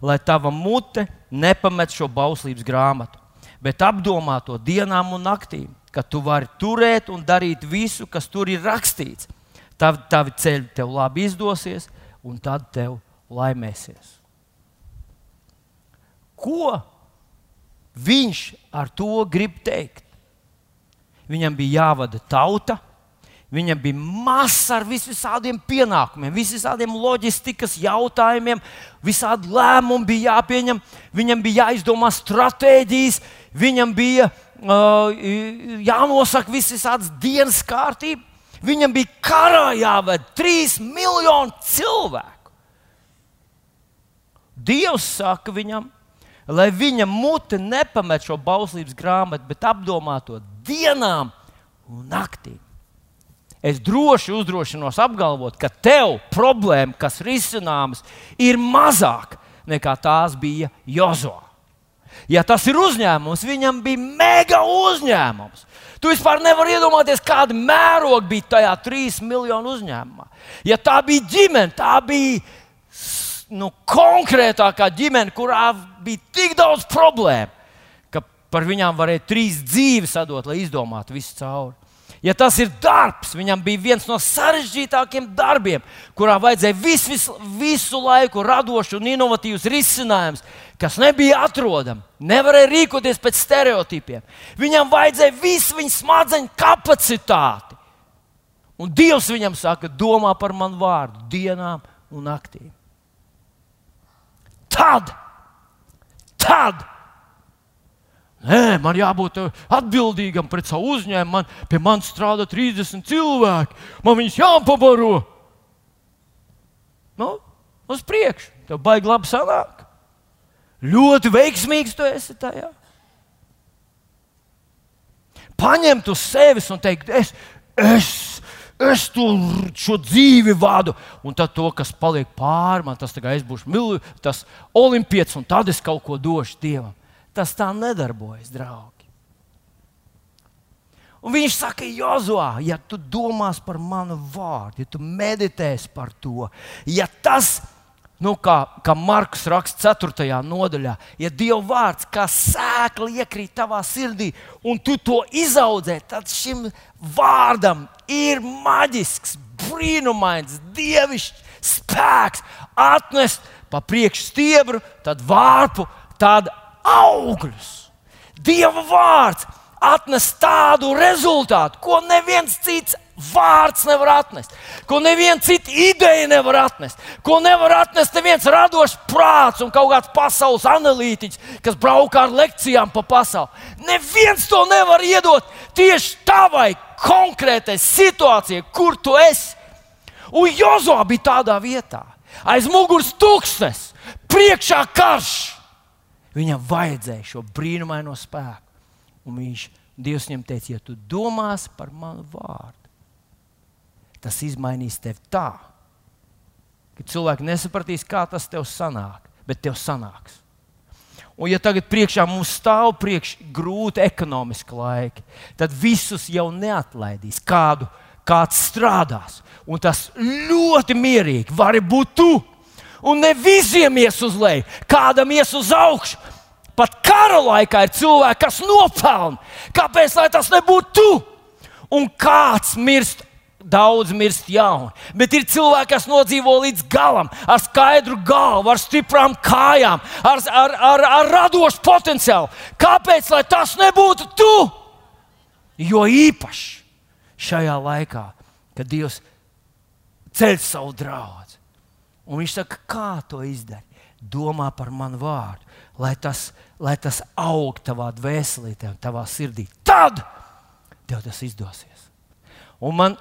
Speaker 1: Lai tava mute nepamet šo bauslības grāmatu, bet apdomā to dienām un naktīm, kad tu vari turēt un darīt visu, kas tur ir rakstīts. Tad tavi ceļi tev labi izdosies, un tad tev laimēsies. Ko viņš ar to grib teikt? Viņam bija jāvada tauta, viņam bija masa ar visādiem pienākumiem, visādiem loģistikas jautājumiem, visādi lēmumi bija jāpieņem, viņam bija jāizdomā stratēģijas, viņam bija uh, jānosaka visādas dienas kārtība. Viņam bija karā jāved trīs miljoni cilvēku. Dievs saka viņam, lai viņa mute nepamet šo bauslības grāmatu, bet apdomā to dienām un naktīm. Es droši uzdrošinos apgalvot, ka tev problēma, kas risināmas, ir mazāk nekā tās bija Jozo. Ja tas ir uzņēmums, viņam bija mega uzņēmums. Tu vispār nevari iedomāties, kāda mēroga bija tajā trīs miljonu uzņēmumā. Ja tā bija ģimene, tā bija nu, konkrētākā ģimene, kurā bija tik daudz problēmu, ka par viņām varēja trīs dzīves atdot, lai izdomātu visu cauri. Ja tas ir darbs, viņam bija viens no sarežģītākiem darbiem, kurā vajadzēja vis, vis, visu laiku radošu un inovatīvus risinājumus, kas nebija atrodami. Nevarēja rīkoties pēc stereotipiem. Viņam vajadzēja visu viņa smadzeņu kapacitāti. Un Dievs viņam saka, domā par manu vārdu dienām un naktīm. Tad, tad Nē, man jābūt uh, atbildīgam pret savu uzņēmumu. Man, pie manis strādā 30 cilvēki. Man viņus jāpabaro. Nu, uz priekšu. Tev baigi labi sanāk. Ļoti veiksmīgs tu esi tajā. Paņemt uz sevis un teikt, es, es, es to, šo dzīvi vadu, un tad to, kas paliek pāri man, tas es būšu mil, tas olimpietis, un tad es kaut ko došu Dievam. Tas tā nedarbojas, draugi. Un viņš saka, Jozua, ja tu domās par manu vārdu, ja tu meditēsi par to, ja tas, nu, kā, kā Markus raksta 4. nodaļā, ja Dieva vārds kā sēkla iekrīt tavā sirdī un tu to izaudzē, tad šim vārdam ir maģisks, brīnumains, dievišķs spēks atnest pa priekšu stiebru, tad vārpu, tad augļus. Dieva vārds atnes tādu rezultātu, ko neviens cits vārds nevar atnest, ko neviena cita ideja nevar atnest, ko nevar atnest neviens radošs prāts un kaut kāds pasaules analītiķis, kas braukā ar lekcijām pa pasauli. Neviens to nevar iedot tieši tavai konkrētai situācijai, kur tu esi. Un Jozo bija tādā vietā, aiz muguras tūkstnes, priekšā karš. Viņam vajadzēja šo brīnumaino spēku. Un viņš, Dievs viņam teica, ja tu domās par manu vārdu, tas izmainīs tevi tā, ka cilvēki nesapratīs, kā tas tev sanāk, bet tev sanāks. Un, ja tagad priekšā mums stāv priekš grūti ekonomiski laiki, tad visus jau neatlaidīs. Kādu, kāds strādās, un tas ļoti mierīgi var būt tu un ne visiem ies uz leju, kādam ies uz augšu. Pat kara laikā ir cilvēki, kas nopelna. Kāpēc tas nebūtu tu? Un kāds mirst Daudz mirst jauni, bet ir cilvēki, kas nodzīvo līdz galam, ar skaidru galvu, ar stiprām kājām, ar, ar, ar, ar radošu potenciālu. Kāpēc tas nebūtu tu? Jo īpaši šajā laikā, kad Dievs ceļ savu draugu, Un viņš saka, kā to izdarīt? Domā par manu vārdu, lai tas, lai tas aug tavā dvēselī, tavā sirdī. Tad tev tas izdosies. Un man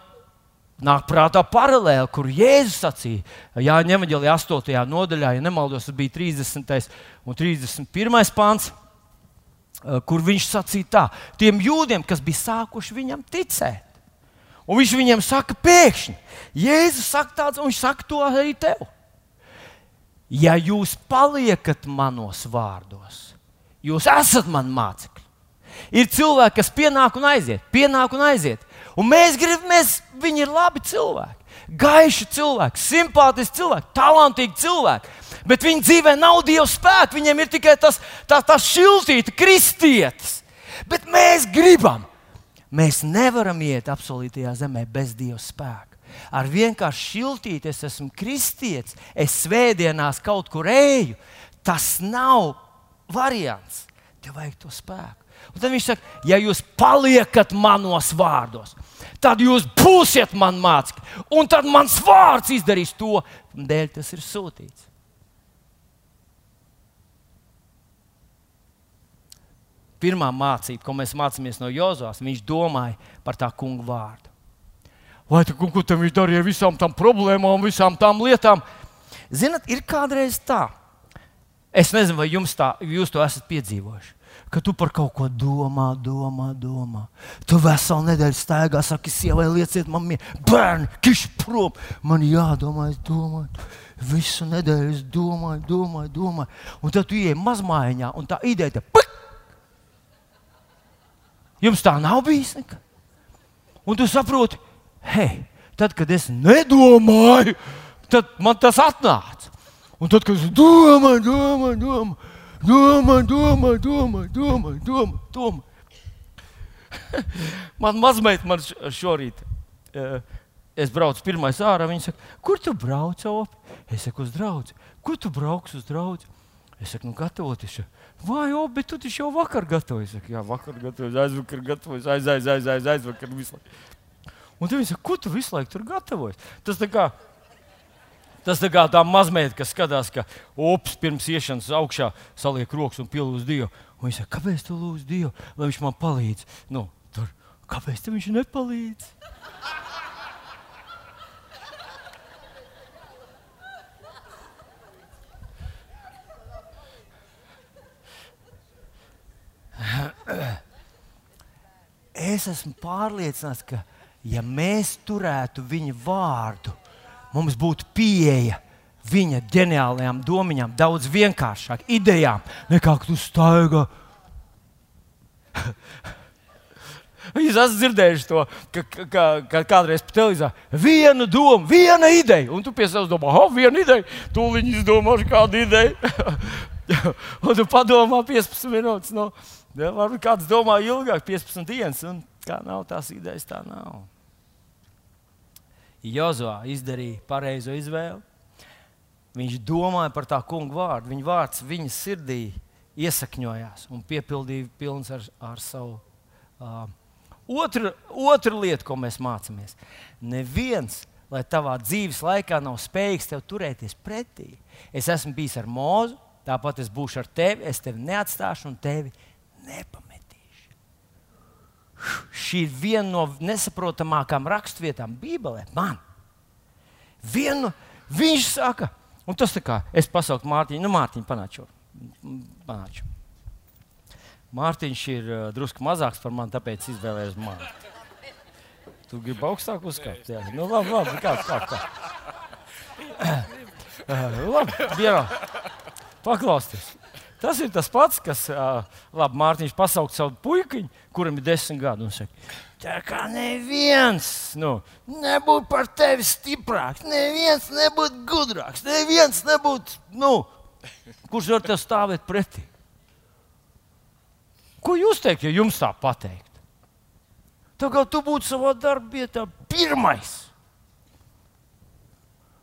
Speaker 1: nāk prātā paralēli, kur Jēzus sacīja, Jāņa Evanģelija 8. nodaļā, ja nemaldos, tas bija 30. un 31. pāns, eh, kur viņš sacīja tā, tiem jūdiem, kas bija sākuši viņam ticēt. Un viņš viņiem saka, pēkšņi, Jēzus saka tāds, un viņš saka to arī tev ja jūs paliekat manos vārdos, jūs esat mani mācekļi. Ir cilvēki, kas pienāk un aiziet, pienāk un aiziet. Un mēs gribam, mēs, viņi ir labi cilvēki, gaiši cilvēki, simpātiski cilvēki, talantīgi cilvēki. Bet viņu dzīvē nav dieva spēka, viņiem ir tikai tas, tā, tā šiltīte, kristietis. Bet mēs gribam, mēs nevaram iet apsolītajā zemē bez dieva spēka ar vienkārši šiltīti, es esmu kristietis, es svētdienās kaut kur eju. Tas nav variants. Tev vajag to spēku. Un tad viņš saka, ja jūs paliekat manos vārdos, tad jūs būsiet man mācekļi. Un tad mans vārds izdarīs to, dēļ tas ir sūtīts. Pirmā mācība, ko mēs mācāmies no Jozovas, viņš domāja par tā kungu vārdu. Vai tu, ko tam viņš darīja visām tām problēmām, visām tām lietām? Ziniet, ir kādreiz tā. Es nezinu, vai tā, jūs to esat piedzīvojuši. Ka tu par kaut ko domā, domā, domā. Tu veselu nedēļu staigā, saki, sievai, lieciet, man bērni, kiš prom. Man jādomā, es domāju, visu nedēļu es domāju, domāju, domāju. Un tad tu ienāc mazmaiņā, un tā ideja te pik! Jums tā nav bijis nekad. Un tu saproti, hei, tad, kad es nedomāju, tad man tas atnāca. Un tad, kad es domāju, domāju, domāju, domāju, domāju, domāju, domāju, domāju, domāju. man mazmeita man šorīt. Uh, es braucu pirmais ārā. Viņa saka, kur tu brauc? Op? Es saku, uz draugu. Kur tu brauks uz draugu? Es saku, nu, gatavoties. Vai, o, bet tu taču jau vakar gatavojies. Es saku, jā, vakar gatavojies, aizvakar gatavojies, aiz, aiz, aiz, aiz, aizvakar visu laiku. Un viņi saka, ko tu visu laiku tur gatavojies? Tas tā kā. Tas tā kā tā mazmeita, kas skatās, ka ups pirms iešanas augšā saliek rokas un pielūdz Dievu. Un viņš saka, kāpēc tu lūdz Dievu, lai viņš man palīdz? Nu, tur, kāpēc viņš nepalīdz? Es esmu pārliecināts, ka, ja mēs turētu viņa vārdu, mums būtu pieeja viņa ģeniālajām domām, daudz vienkāršāk, idejām, nekā tu staigā. Jūs esat dzirdējuši to, ka, ka, ka kādreiz televīzijā viena doma, viena ideja, un tu pie sevis domā, oh, viena ideja, tūlīt izdomāšu kādu ideju. un tu padomā 15 minūtes. No, Ja, varbūt kāds domā ilgāk, 15 dienas, un kā nav tās idejas, tā nav. Jozua izdarīja pareizo izvēli. Viņš domāja par tā kunga vārdu. Viņa vārds viņa sirdī iesakņojās un piepildīja pilns ar, ar savu. Uh, otra, otra lieta, ko mēs mācāmies, neviens, lai tavā dzīves laikā nav spējīgs tev turēties pretī. Es esmu bijis ar mūzu, tāpat es būšu ar tevi, es tevi neatstāšu un tevi nepametīšu. Šī ir viena no nesaprotamākām raksturvietām Bībelē. Man. Vienu, viņš saka, un tas tā kā es pasaucu Mārtiņu, nu, Mārtiņu panāču. panāču. Mārtiņš ir uh, drusku mazāks par mani, tāpēc izvēlējos mani. Tu gribi augstāk uzkāpt? Jā, nu, labi, labi, kā, kā, kā. Uh, labi, Dievā, paklausties. Tas ir tas pats, kas, labi, Mārtiņš pasaukt savu puikiņu, kuram ir desmit gadi, un saka, tā kā neviens nu, nebūtu par tevi stiprāks, neviens nebūtu gudrāks, neviens nebūtu, nu, kurš var tev stāvēt pretī. Ko jūs teikt, ja jums tā pateikt? Kā tu būtu savā darbā pirmais.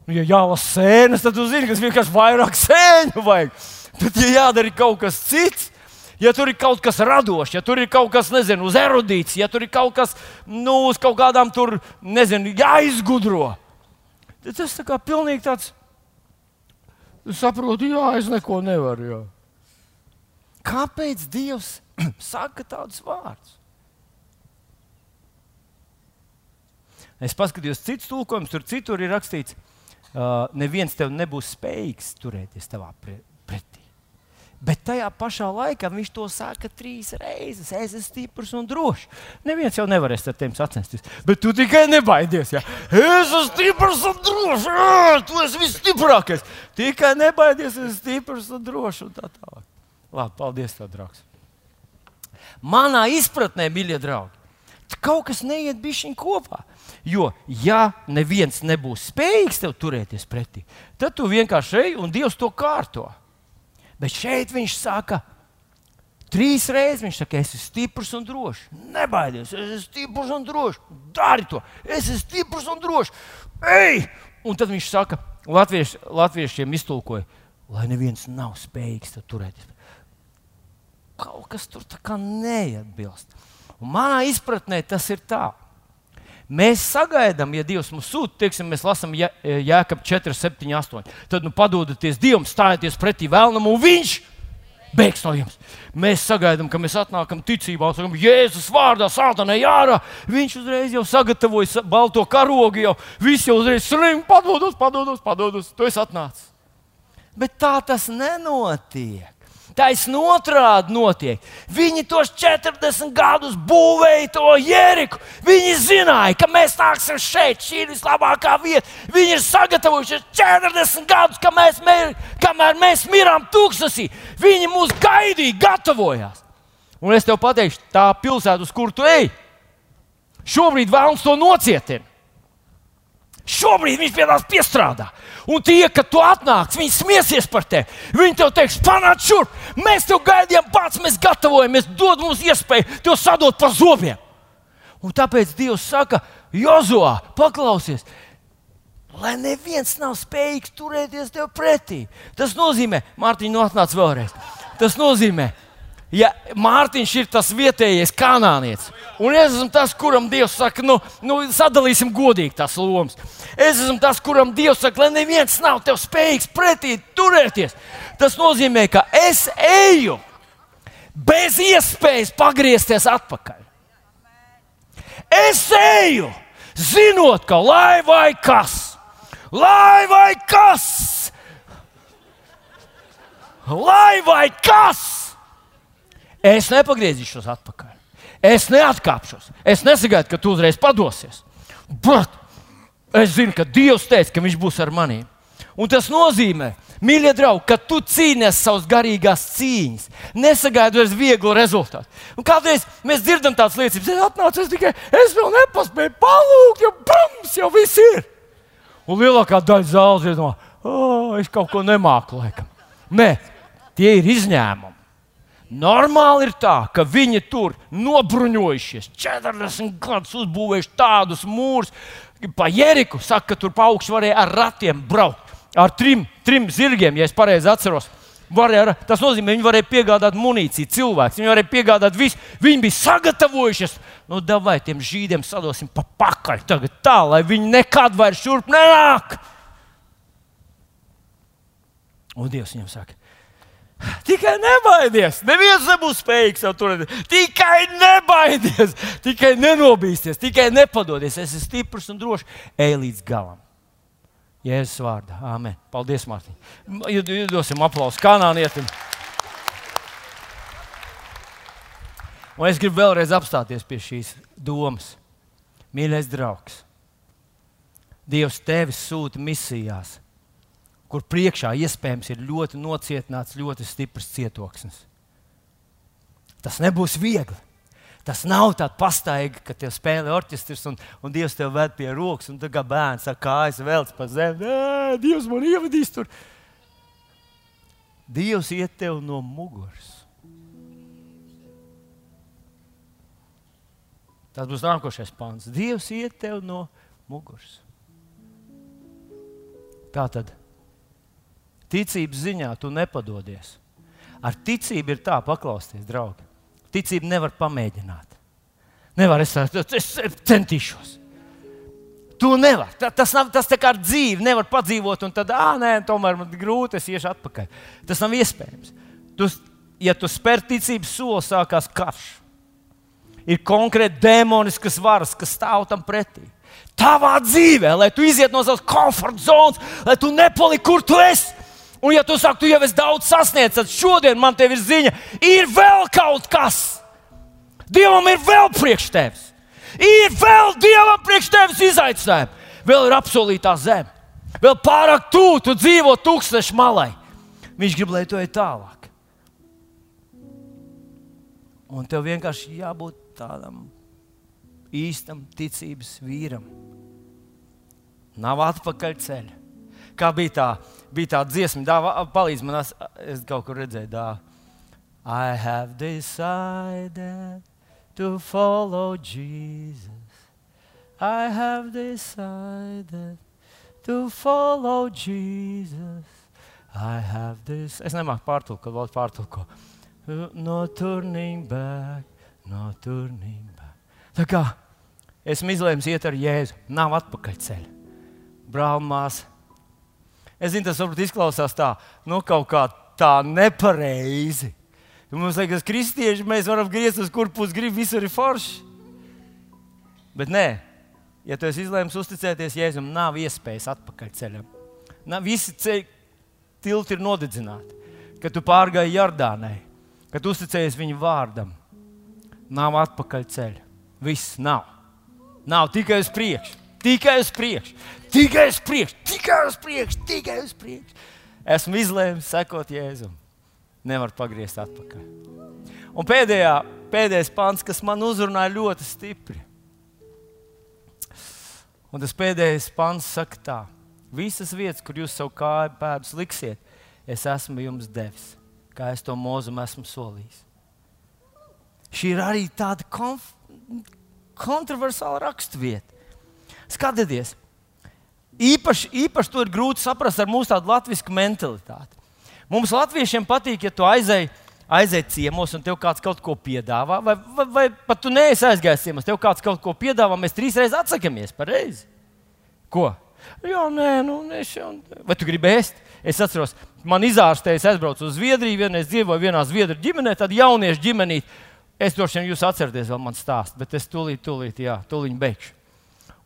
Speaker 1: Nu, ja jālasa sēnes, tad tu zini, ka vienkārši vairāk sēņu vajag. Bet, ja jādara kaut kas cits, ja tur ir kaut kas radošs, ja tur ir kaut kas, nezinu, uz erudīts, ja tur ir kaut kas, nu, uz kaut kādām tur, nezinu, jāizgudro, tad tas tā kā pilnīgi tāds, saprotu, jā, es neko nevaru. Jā. Kāpēc Dievs saka tādus vārdus? Es paskatījos citus tulkojumus, tur citur ir rakstīts, uh, neviens tev nebūs spējīgs turēties tavā pretī. Bet tajā pašā laikā viņš to saka trīs reizes. Es esmu stiprs un drošs. Neviens jau nevarēs ar tiem sacensties. Bet tu tikai nebaidies. Ja? Es esmu stiprs un drošs. Jā, tu esi visstiprākais. Tikai nebaidies, es esmu stiprs un drošs. Un tā tālāk. Labi, paldies, tev, draugs. Manā izpratnē, mīļie draugi, kaut kas neiet bišķiņ kopā. Jo, ja neviens nebūs spējīgs tev turēties pretī, tad tu vienkārši ej un Dievs to kārto. Bet šeit viņš saka, trīs reizes viņš saka, es esmu stiprs un drošs. Nebaidies, es esmu stiprs un drošs. Dari to, es esmu stiprs un drošs. Ej! Un tad viņš saka, latvieši, latviešiem iztulkoja, lai neviens nav spējīgs turēties. Kaut kas tur tā kā neatbilst. Un manā izpratnē tas ir tā. Mēs sagaidām, ja Dievs mums sūta, teiksim, mēs lasām Jēkab 4, 7, 8. Tad nu, padodaties Dievam, stājieties pretī vēlnam, un Viņš beigs no jums. Mēs sagaidām, ka mēs atnākam ticībā sakām, Jēzus vārdā, sātanai ārā. Viņš uzreiz jau sagatavoja balto karogu, jau viss jau uzreiz slim, padodos, padodos, padodos. Tu esi atnācis. Bet tā tas nenotiek. Taisn otrādi notiek. Viņi tos 40 gadus būvēja to jēriku. Viņi zināja, ka mēs nāksim šeit, šī ir vislabākā vieta. Viņi ir sagatavojušies 40 gadus, kamēr mēs, kamēr mēs mirām tūkstnesī. Viņi mūs gaidīja, gatavojās. Un es tev pateikšu, tā pilsēta, uz kuru tu ej, šobrīd vēlams to nocietināt. Šobrīd viņš pie tās piestrādā. Un tie, kad tu atnāc, viņi smiesies par tevi. Viņi tev teiks, panāc šurp, mēs tev gaidījām pats, mēs gatavojamies, dod mums iespēju tev sadot par zobiem. Un tāpēc Dievs saka, Jozoā, paklausies, lai neviens nav spējīgs turēties tev pretī. Tas nozīmē, Mārtiņ, nu atnāc vēlreiz. Tas nozīmē, ja Mārtiņš ir tas vietējais kanānietis, un es esmu tas, kuram Dievs saka, nu, nu sadalīsim godīgi tās lomas. Es esmu tas, kuram Dievs saka, lai neviens nav tev spējīgs pretī turēties. Tas nozīmē, ka es eju bez iespējas pagriezties atpakaļ. Es eju, zinot, ka lai vai kas, lai vai kas, lai vai kas Es nepagriezīšos atpakaļ. Es neatkāpšos. Es nesagaidu, ka tu uzreiz padosies. Bet es zinu, ka Dievs teica, ka Viņš būs ar maniem. Un tas nozīmē, mīļie draugi, ka tu cīnies savas garīgās cīņas. Nesagaidu vairs vieglu rezultātu. Un kādreiz mēs dzirdam tādas liecības, es atnācu, es tikai es vēl nepaspēju palūgt, jo bums jau viss ir. Un lielākā daļa zāles ir no, oh, es kaut ko nemāku laikam. Nē, tie ir izņēmumi. Normāli ir tā, ka viņi tur nobruņojušies, 40 gadus uzbūvējuši tādus mūrus, pa Jeriku. Saka, ka tur pa augšu varēja ar ratiem braukt. Ar trim, trim zirgiem, ja es pareizi atceros. Varēja, tas nozīmē, ka viņi varēja piegādāt munīciju, cilvēku. Viņi varēja piegādāt visu. Viņi bija sagatavojušies. Nu, vai tiem žīdiem sadosim pa pakaļ tagad tā, lai viņi nekad vairs šurp nenāk. Un Dievs viņam saka, Tikai nebaidies. Neviens nebūs spējīgs to turēt. Tikai nebaidies, tikai nenobīsties, tikai nepadodies. Es esmu stiprs un drošs. Ej līdz galam. Jēzus vārdā. Āmen. Paldies, Mārtiņ. Dosim aplausu kanānietim. Un es gribu vēlreiz apstāties pie šīs domas. Mīļais draugs, Dievs tevi sūta misijās kur priekšā iespējams ir ļoti nocietināts, ļoti stiprs cietoksnis. Tas nebūs viegli. Tas nav tāds pastaiga, ka te spēlē orķestris un, un Dievs te ved pie rokas, un kā bērns ar kājas velc pa zemi. Dievs man ievadīs tur. Dievs iet tev no muguras. Tas būs nākošais pāns. Dievs iet tev no muguras. Tā tad Ticības ziņā tu nepadodies. Ar ticību ir tā, paklausties, draugi. Ticību nevar pamēģināt. Nevar es, es centīšos. Tu nevari. Tas, nav, tas tā kā ar dzīvi. Nevar padzīvot, un tad, ah, nē, tomēr man grūti, es iešu atpakaļ. Tas nav iespējams. Tu, ja tu spēr ticības soli, sākās karš. Ir konkrēti demoniskas varas, kas stāv tam pretī. Tavā dzīvē, lai tu iziet no savas komforta zonas, lai tu nepaliki, kur tu esi. Un, ja tu saki, tu jau esi daudz sasniedzis, tad šodien man te ir ziņa, ir vēl kaut kas. Dievam ir vēl priekš tevis. Ir vēl Dievam priekš tevis izaicinājumi. Vēl ir apsolītā zeme. Vēl pārāk tuvu tu dzīvo tūkstošu malai. Viņš grib, lai tu ej tālāk. Un tev vienkārši jābūt tādam īstam ticības vīram. Nav atpakaļ ceļa. Kā bija tā bija tā dziesma, dāvā, palīdz man, es, es kaut kur redzēju, tā. I have decided to follow Jesus. I have decided to follow Jesus. I have this. Es nemāku pārtulkot, vēl pārtulko. No turning back, no turning back. Tā kā esmu izlēmis iet ar Jēzu, nav atpakaļ ceļa. Brālmās, Es zinu, tas varbūt izklausās tā, nu, kaut kā tā nepareizi. Mums liekas, ka kristieši mēs varam griezt uz kur pusi grib, visur ir forši. Bet nē, ja tu esi izlēmis uzticēties Jēzum, nav iespējas atpakaļ ceļam. Nav, visi ceļi tilti ir nodedzināti. Kad tu pārgāji Jordānai, kad uzticējies viņa vārdam, nav atpakaļ ceļa. Viss nav. Nav tikai uz priekšu. Tikai uz priekšu, tikai uz priekšu, tikai uz priekšu, tikai uz priekšu. Esmu izlēmis sekot Jēzum. Nevar pagriezt atpakaļ. Un pēdējā, pēdējais pants, kas man uzrunāja ļoti stipri. Un tas pēdējais pants saka tā: Visas vietas, kur jūs savu kāju pēdus liksiet, es esmu jums devis, kā es to mūzum esmu solījis. Šī ir arī tāda konf kontroversāla raksturvieta. Skatieties, īpaši, īpaši to ir grūti saprast ar mūsu tādu latviešu mentalitāti. Mums, latviešiem, patīk, ja tu aizēji aiziet ciemos, un tev kāds kaut ko piedāvā, vai, vai, vai pat tu neesi aizgājis ciemos, tev kāds kaut ko piedāvā, mēs trīs reizes atsakāmies. Pareizi. Ko? Jā, nē, nu, es jau. Vai tu gribi ēst? Es atceros, man izārstējas, aizbraucu uz Zviedriju, vienreiz dzīvoju vienā Zviedru ģimenē, tad jauniešu ģimenī. Es droši vien jūs atceraties, vēl man stāst, bet es tūlīt, tūlīt, jā, tūlīt beigšu.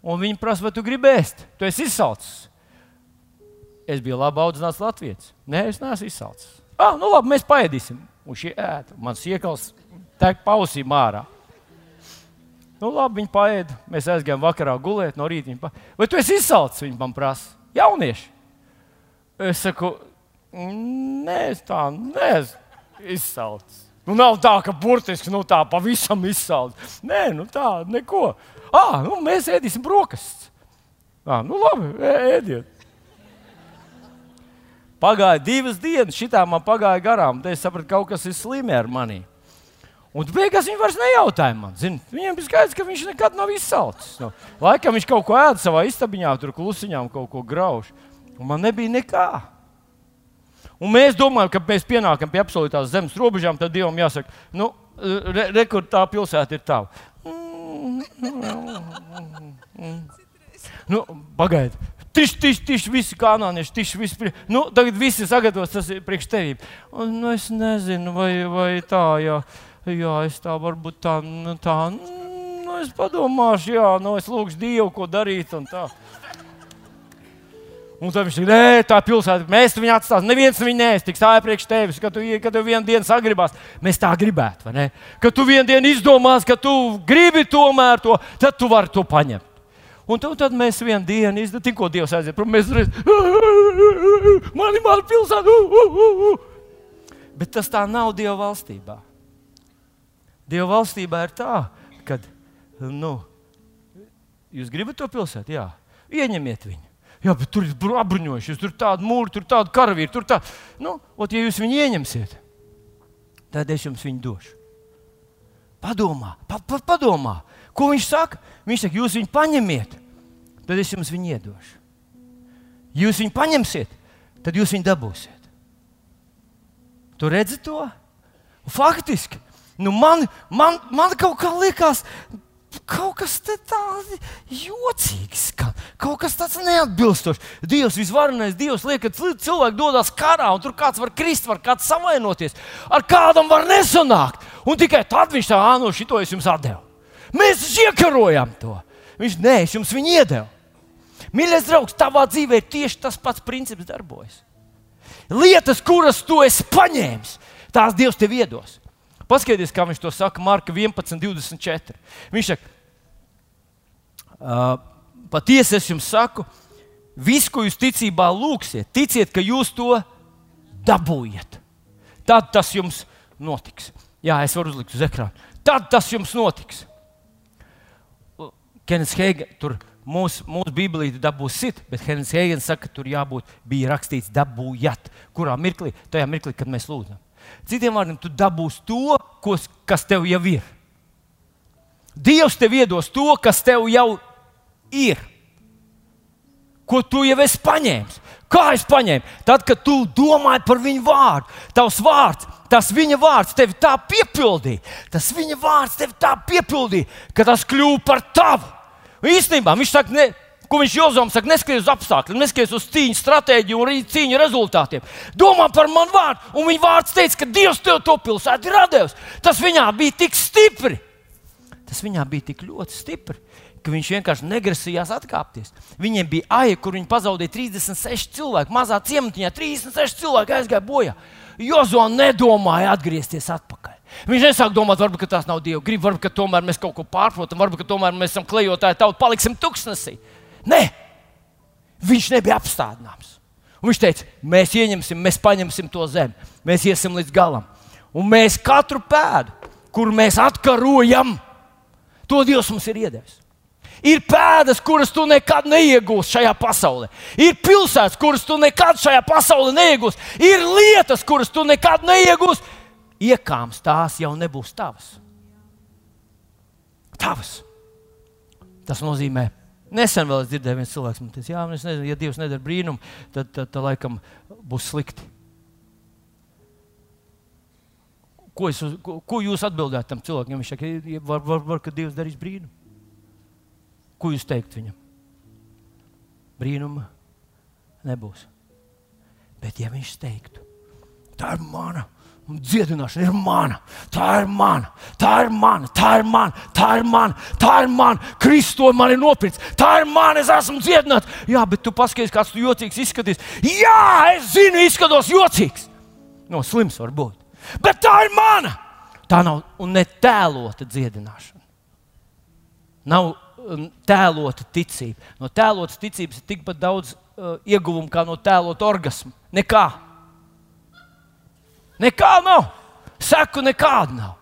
Speaker 1: Un viņi prasa, vai tu gribi ēst? Tu esi izsalcis. Es biju labi audzināts Latvijas. Nē, es neesmu izsalcis. Ah, nu labi, mēs paēdīsim un šī ēta. Mans iekals tek pausīm ārā. Nu, labi, viņi paēda. Mēs aizgājām vakarā gulēt no rīta. Pa... Vai tu esi izsalcis? Viņi man prasa. Jaunieši. Es saku, nē, es tā neesmu izsalcis. Nu, nav tā, ka burtiski nu, tā pavisam izsalcis. Nē, nu tā, neko. Ah, nu, mēs ēdīsim brokastis. Ah, nu, labi, ēdiet. Pagāja divas dienas, šitā man pagāja garām. Tad es sapratu, ka kaut kas ir slimi ar mani. Un beigās viņi vairs nejautāja man. Zin, viņiem bija skaidrs, ka viņš nekad nav izsalcis. No, laikam viņš kaut ko ēda savā istabiņā, tur klusiņām kaut ko grauž. Un man nebija nekā. Un mēs domājam, ka mēs pienākam pie absolūtās zemes robežām, tad Dievam jāsaka, nu, re, re, kur tā pilsēta ir tava. Nu, Pagaidiet, Tiš, tiš, tiš, visi kanānieši, tiš, visi. Nu, tagad visi sagatavos tas priekš tevīm. Un, nu, es nezinu, vai, vai tā, jā, jā, es tā varbūt tā, nu, tā, nu, es padomāšu, jā, nu, es lūgšu Dievu, ko darīt un tā. Un tad viņš teica, nē, tā pilsēta, mēs viņu atstāsim. Neviens viņu neiztiks, tā ir priekš tevis. Kad tu, kad tu vienu dienu sagribās, mēs tā gribētu, vai ne? Kad tu vienu dienu izdomās, ka tu gribi tomēr to, tad tu vari to paņemt. Un tad, tad mēs vienā dienā izdarām, tikko Dievs aiziet prom, mēs redzam, man ir mana pilsēta. Bet tas tā nav Dieva valstībā. Dieva valstībā ir tā, ka nu, jūs gribat to pilsētu, jā, ieņemiet viņu. Jā, bet tur ir apbruņojušies, tur ir tāda mūra, tur ir tāda karavīra. Tur tā, nu, ot, ja jūs viņu ieņemsiet, tad es jums viņu došu. Padomā, pa, pa, padomā, ko viņš saka. Viņš saka, jūs viņu paņemiet, tad es jums viņu iedošu. Jūs viņu paņemsiet, tad jūs viņu dabūsiet. Tu redzi to? Faktiski, nu man, man, man kaut kā liekas, kaut kas tāds jocīgs, skan, kaut kas tāds neatbilstošs. Dievs, visvarenais Dievs, liek, ka cilvēki dodas karā, un tur kāds var krist, var kāds savainoties, ar kādam var nesanākt. Un tikai tad viņš tā, ah, no šito es jums atdevu. Mēs iekarojam to. Viņš nē, es jums viņu iedevu. Mīļais draugs, tavā dzīvē ir tieši tas pats princips darbojas. Lietas, kuras tu esi paņēmis, tās Dievs tev iedos. Paskatieties, kā viņš to saka Marka 11, 24. Viņš saka, patiesi es jums saku, visu, ko jūs ticībā lūgsiet, ticiet, ka jūs to dabūjat. Tad tas jums notiks. Jā, es varu uzlikt uz ekrāna. Tad tas jums notiks. Kenis Heigens, tur mūsu, mūsu Bībelīte dabūs sit, bet Kenis Heigens saka, ka tur jābūt, bija rakstīts, dabūjat. Kurā mirklī? Tajā mirklī, kad mēs lūdzam. Citiem vārdiem, tu dabūsi to, kas tev jau ir. Dievs tev iedos to, kas tev jau ir. Ko tu jau esi paņēmis? Kā es paņēmu? Tad, kad tu domāji par viņu vārdu, tavs vārds, tas viņa vārds tevi tā piepildīja. Tas viņa vārds tevi tā piepildīja, ka tas kļuva par tavu. Īstenībā viņš saka, ne, ko viņš Jozom saka, neskaties uz apstākļiem, neskaties uz cīņu stratēģiju un cīņu rezultātiem. Domā par manu vārdu, un viņa vārds teica, ka Dievs tev to pilsētu ir devis. Tas viņā bija tik stipri. Tas viņā bija tik ļoti stipri, ka viņš vienkārši negrasījās atkāpties. Viņiem bija aija, kur viņi pazaudēja 36 cilvēku. Mazā ciematiņā 36 cilvēki aizgāja bojā. Jozo nedomāja atgriezties atpakaļ. Viņš nesāk domāt, varbūt tas nav Dieva griba, varbūt tomēr mēs kaut ko pārprotam, varbūt tomēr mēs esam klejotāji tauta, paliksim tuksnesī. Nē, viņš nebija apstādināms. Un viņš teica, mēs ieņemsim, mēs paņemsim to zemi, mēs iesim līdz galam. Un mēs katru pēdu, kuru mēs atkarojam, to Dievs mums ir iedevis. Ir pēdas, kuras tu nekad neiegūsi šajā pasaulē. Ir pilsētas, kuras tu nekad šajā pasaulē neiegūsi. Ir lietas, kuras tu nekad neiegūsi. Iekāms tās jau nebūs tavas. Tavas. Tas nozīmē, nesen vēl es dzirdēju, viens cilvēks man teica, jā, es nezinu, ja Dievs nedara brīnumu, tad, tad, tad laikam būs slikti. Ko, es, ko, ko jūs atbildētu tam cilvēkam? Viņš saka, var, var, var, ka Dievs darīs brīnumu. Ko jūs teiktu viņam? Brīnuma nebūs. Bet, ja viņš teiktu, tā ir mana dziedināšana ir mana, tā ir mana, tā ir mana, tā ir mana, tā ir mana, tā ir mana. Kristus man ir nopircis, tā ir mana, es esmu dziedināts. Jā, bet tu paskaties, kāds tu jocīgs izskaties. Jā, es zinu, izskatos jocīgs. No slims var būt. Bet tā ir mana. Tā nav un ne tēlota dziedināšana. Nav tēlota ticība. No tēlotas ticības ir tikpat daudz uh, ieguvumu kā no tēlota orgasma. Nekā. Nekā nav. Seku nekāda nav.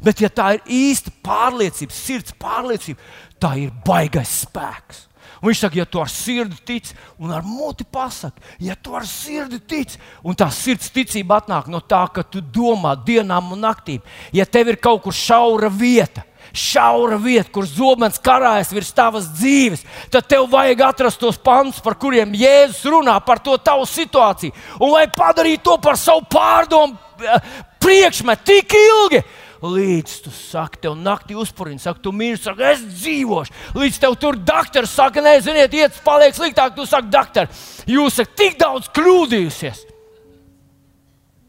Speaker 1: Bet, ja tā ir īsta pārliecība, sirds pārliecība, tā ir baigais spēks. Un viņš saka, ja tu ar sirdi tici un ar muti pasaki, ja tu ar sirdi tici, un tā sirds ticība atnāk no tā, ka tu domā dienām un naktīm, ja tev ir kaut kur šaura vieta, šaura vieta, kur zobens karājas virs tavas dzīves, tad tev vajag atrast tos pantus, par kuriem Jēzus runā par to tavu situāciju. Un lai padarītu to par savu pārdomu eh, priekšmetu tik ilgi, līdz tu saki, tev naktī uzpūriņš, saka, tu mīli, saka, es dzīvošu. Līdz tev tur doktors saka, nē, ziniet, iet, paliek sliktāk, tu saki, doktor, jūs esat tik daudz kļūdījusies.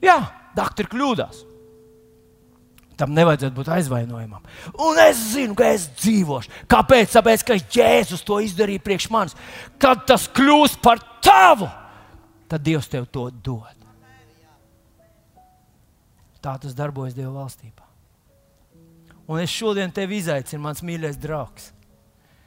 Speaker 1: Jā, doktori kļūdās. Tam nevajadzētu būt aizvainojumam. Un es zinu, ka es dzīvošu. Kāpēc? Tāpēc, ka Jēzus to izdarīja priekš manis. Kad tas kļūst par tavu, tad Dievs tev to dod. Tā tas darbojas Dieva valstībā. Un es šodien tevi izaicinu, mans mīļais draugs.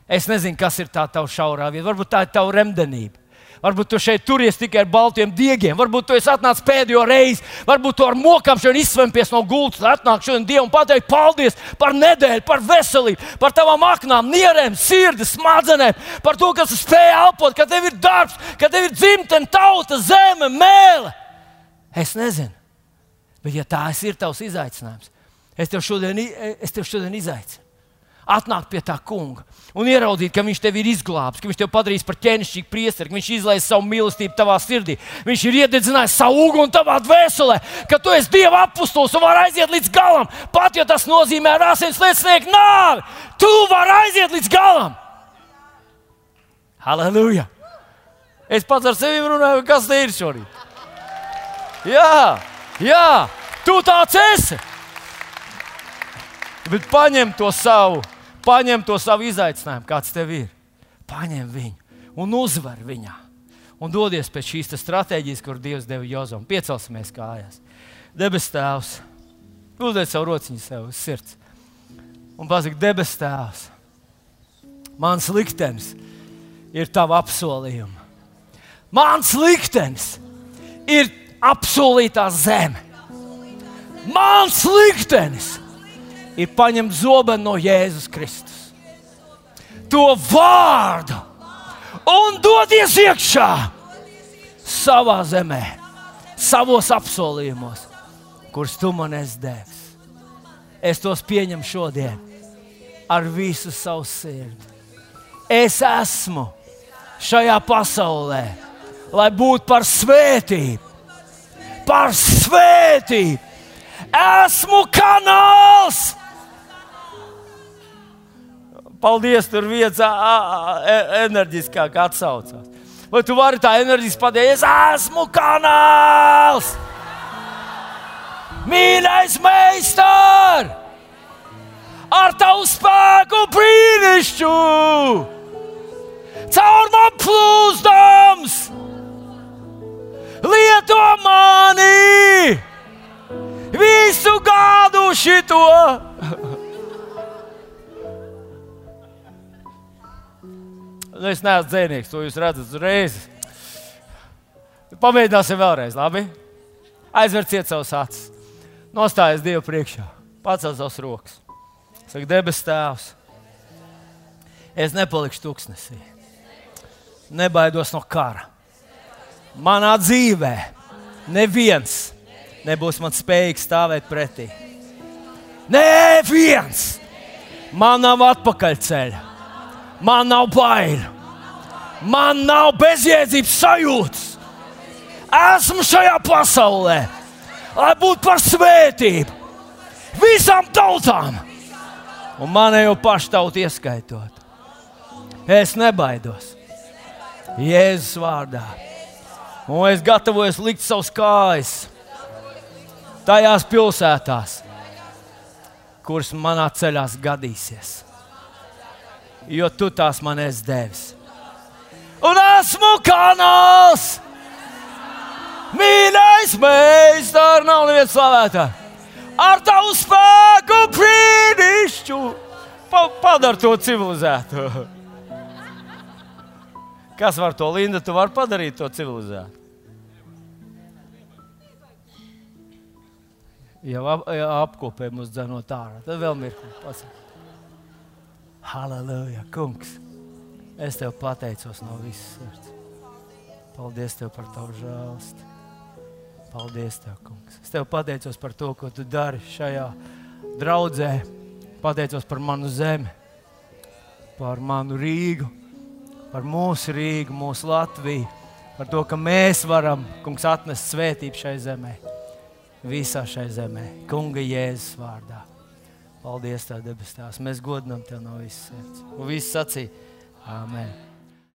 Speaker 1: Es nezinu, kas ir tā tava šaurā vieta. Varbūt tā ir tava remdenība. Varbūt tu šeit turies tikai ar baltiem diegiem, varbūt tu esi atnācis pēdējo reizi, varbūt tu ar mokām šodien izsvempies no gultas, atnāk šodien Dievam pateikt paldies par nedēļu, par veselību, par tavām aknām, nierēm, sirdi, smadzenēm, par to, ka tu spēj elpot, ka tev ir darbs, ka tev ir dzimtene, tauta, zeme, mēle. Es nezinu, bet ja tās ir tavs izaicinājums, es tev šodien, es tev šodien izaicinu atnākt pie tā kunga un ieraudzīt, ka viņš tevi ir izglābis, ka viņš tevi padarīs par ķēnišķīgu priesteri, ka viņš izlaiž savu mīlestību tavā sirdī, viņš ir iededzinājis savu uguni tavā dvēselē, ka tu esi Dieva apustulis un vari aiziet līdz galam. Pat ja tas nozīmē ar asins liecinieku nāvi, tu vari aiziet līdz galam. Halleluja! Es pats ar sevi runāju, kas te ir šorīt. Jā, jā, tu tāds esi! Bet paņem to savu Paņem to savu izaicinājumu, kāds tev ir. Paņem viņu un uzvar viņā. Un dodies pēc šīs stratēģijas, kur Dievs deva Jozam. Piecelsimies kājās. Debes Tēvs, uzliec savu rociņu sev uz sirds. Un pasaka, debes Tēvs, mans liktenis ir tava apsolījuma. Mans liktenis ir apsolītā zeme. Mans liktenis ir paņemt zobenu no Jēzus Kristus. To vārdu un doties iekšā savā zemē, savos apsolījumos, kurus tu man esi devis. Es tos pieņemu šodien ar visu savu sirdi. Es esmu šajā pasaulē, lai būtu par svētību, par svētību. Esmu kanāls! Paldies, tur viens enerģiskāk atsaucās. Vai tu vari tā enerģiski pateikt, es esmu kanāls? Mīļais meistar! Ar tavu spēku brīnišķu! Caur man plūzdams! Lieto mani! Visu gadu šito! Es neesmu dzēnieks, to jūs redzat uzreiz. Pamēģināsim vēlreiz, labi? Aizverciet savus acis, nostājies Dievu priekšā, pacel savus rokas. Saka, debes Tēvs, Es nepalikšu tuksnesī. Nebaidos no kara. Manā dzīvē neviens nebūs man spējīgs stāvēt pretī. Neviens! Man nav atpakaļceļa, man nav bailes, man nav bezjēdzības sajūtas. Esmu šajā pasaulē, lai būtu par svētību visām tautām, un manējo pašu tautu ieskaitot. Es nebaidos. Jēzus vārdā. Un es gatavojos likt savus kājas tajās pilsētās, kuras manā ceļā gadīsies. Jo tu tās man esi devis. Un esmu kanāls! Mīļais meistars, nav neviens slavētājs! Ar tavu spēku brīnišķu pa, padara to civilizētu. Kas var to Linda? Tu vari padarīt to civilizētu. Jau ap, apkopē mums dzenot ārā. Tad vēl mirkli. Halleluja, kungs! Es tev pateicos no visas sirds. Paldies tev par tavu žēlstību. Paldies, tev, kungs. Es tev pateicos par to, ko tu dari šajā draudzē. Pateicos par manu zemi, par manu Rīgu, par mūsu Rīgu, mūsu Latviju, par to, ka mēs varam, kungs, atnest svētību šai zemē visā šai zemē, Kunga Jēzus vārdā. Paldies, Tev, debes Tēvs. Mēs godinām Tev no visas sirds. Un viss sacīja, Āmen.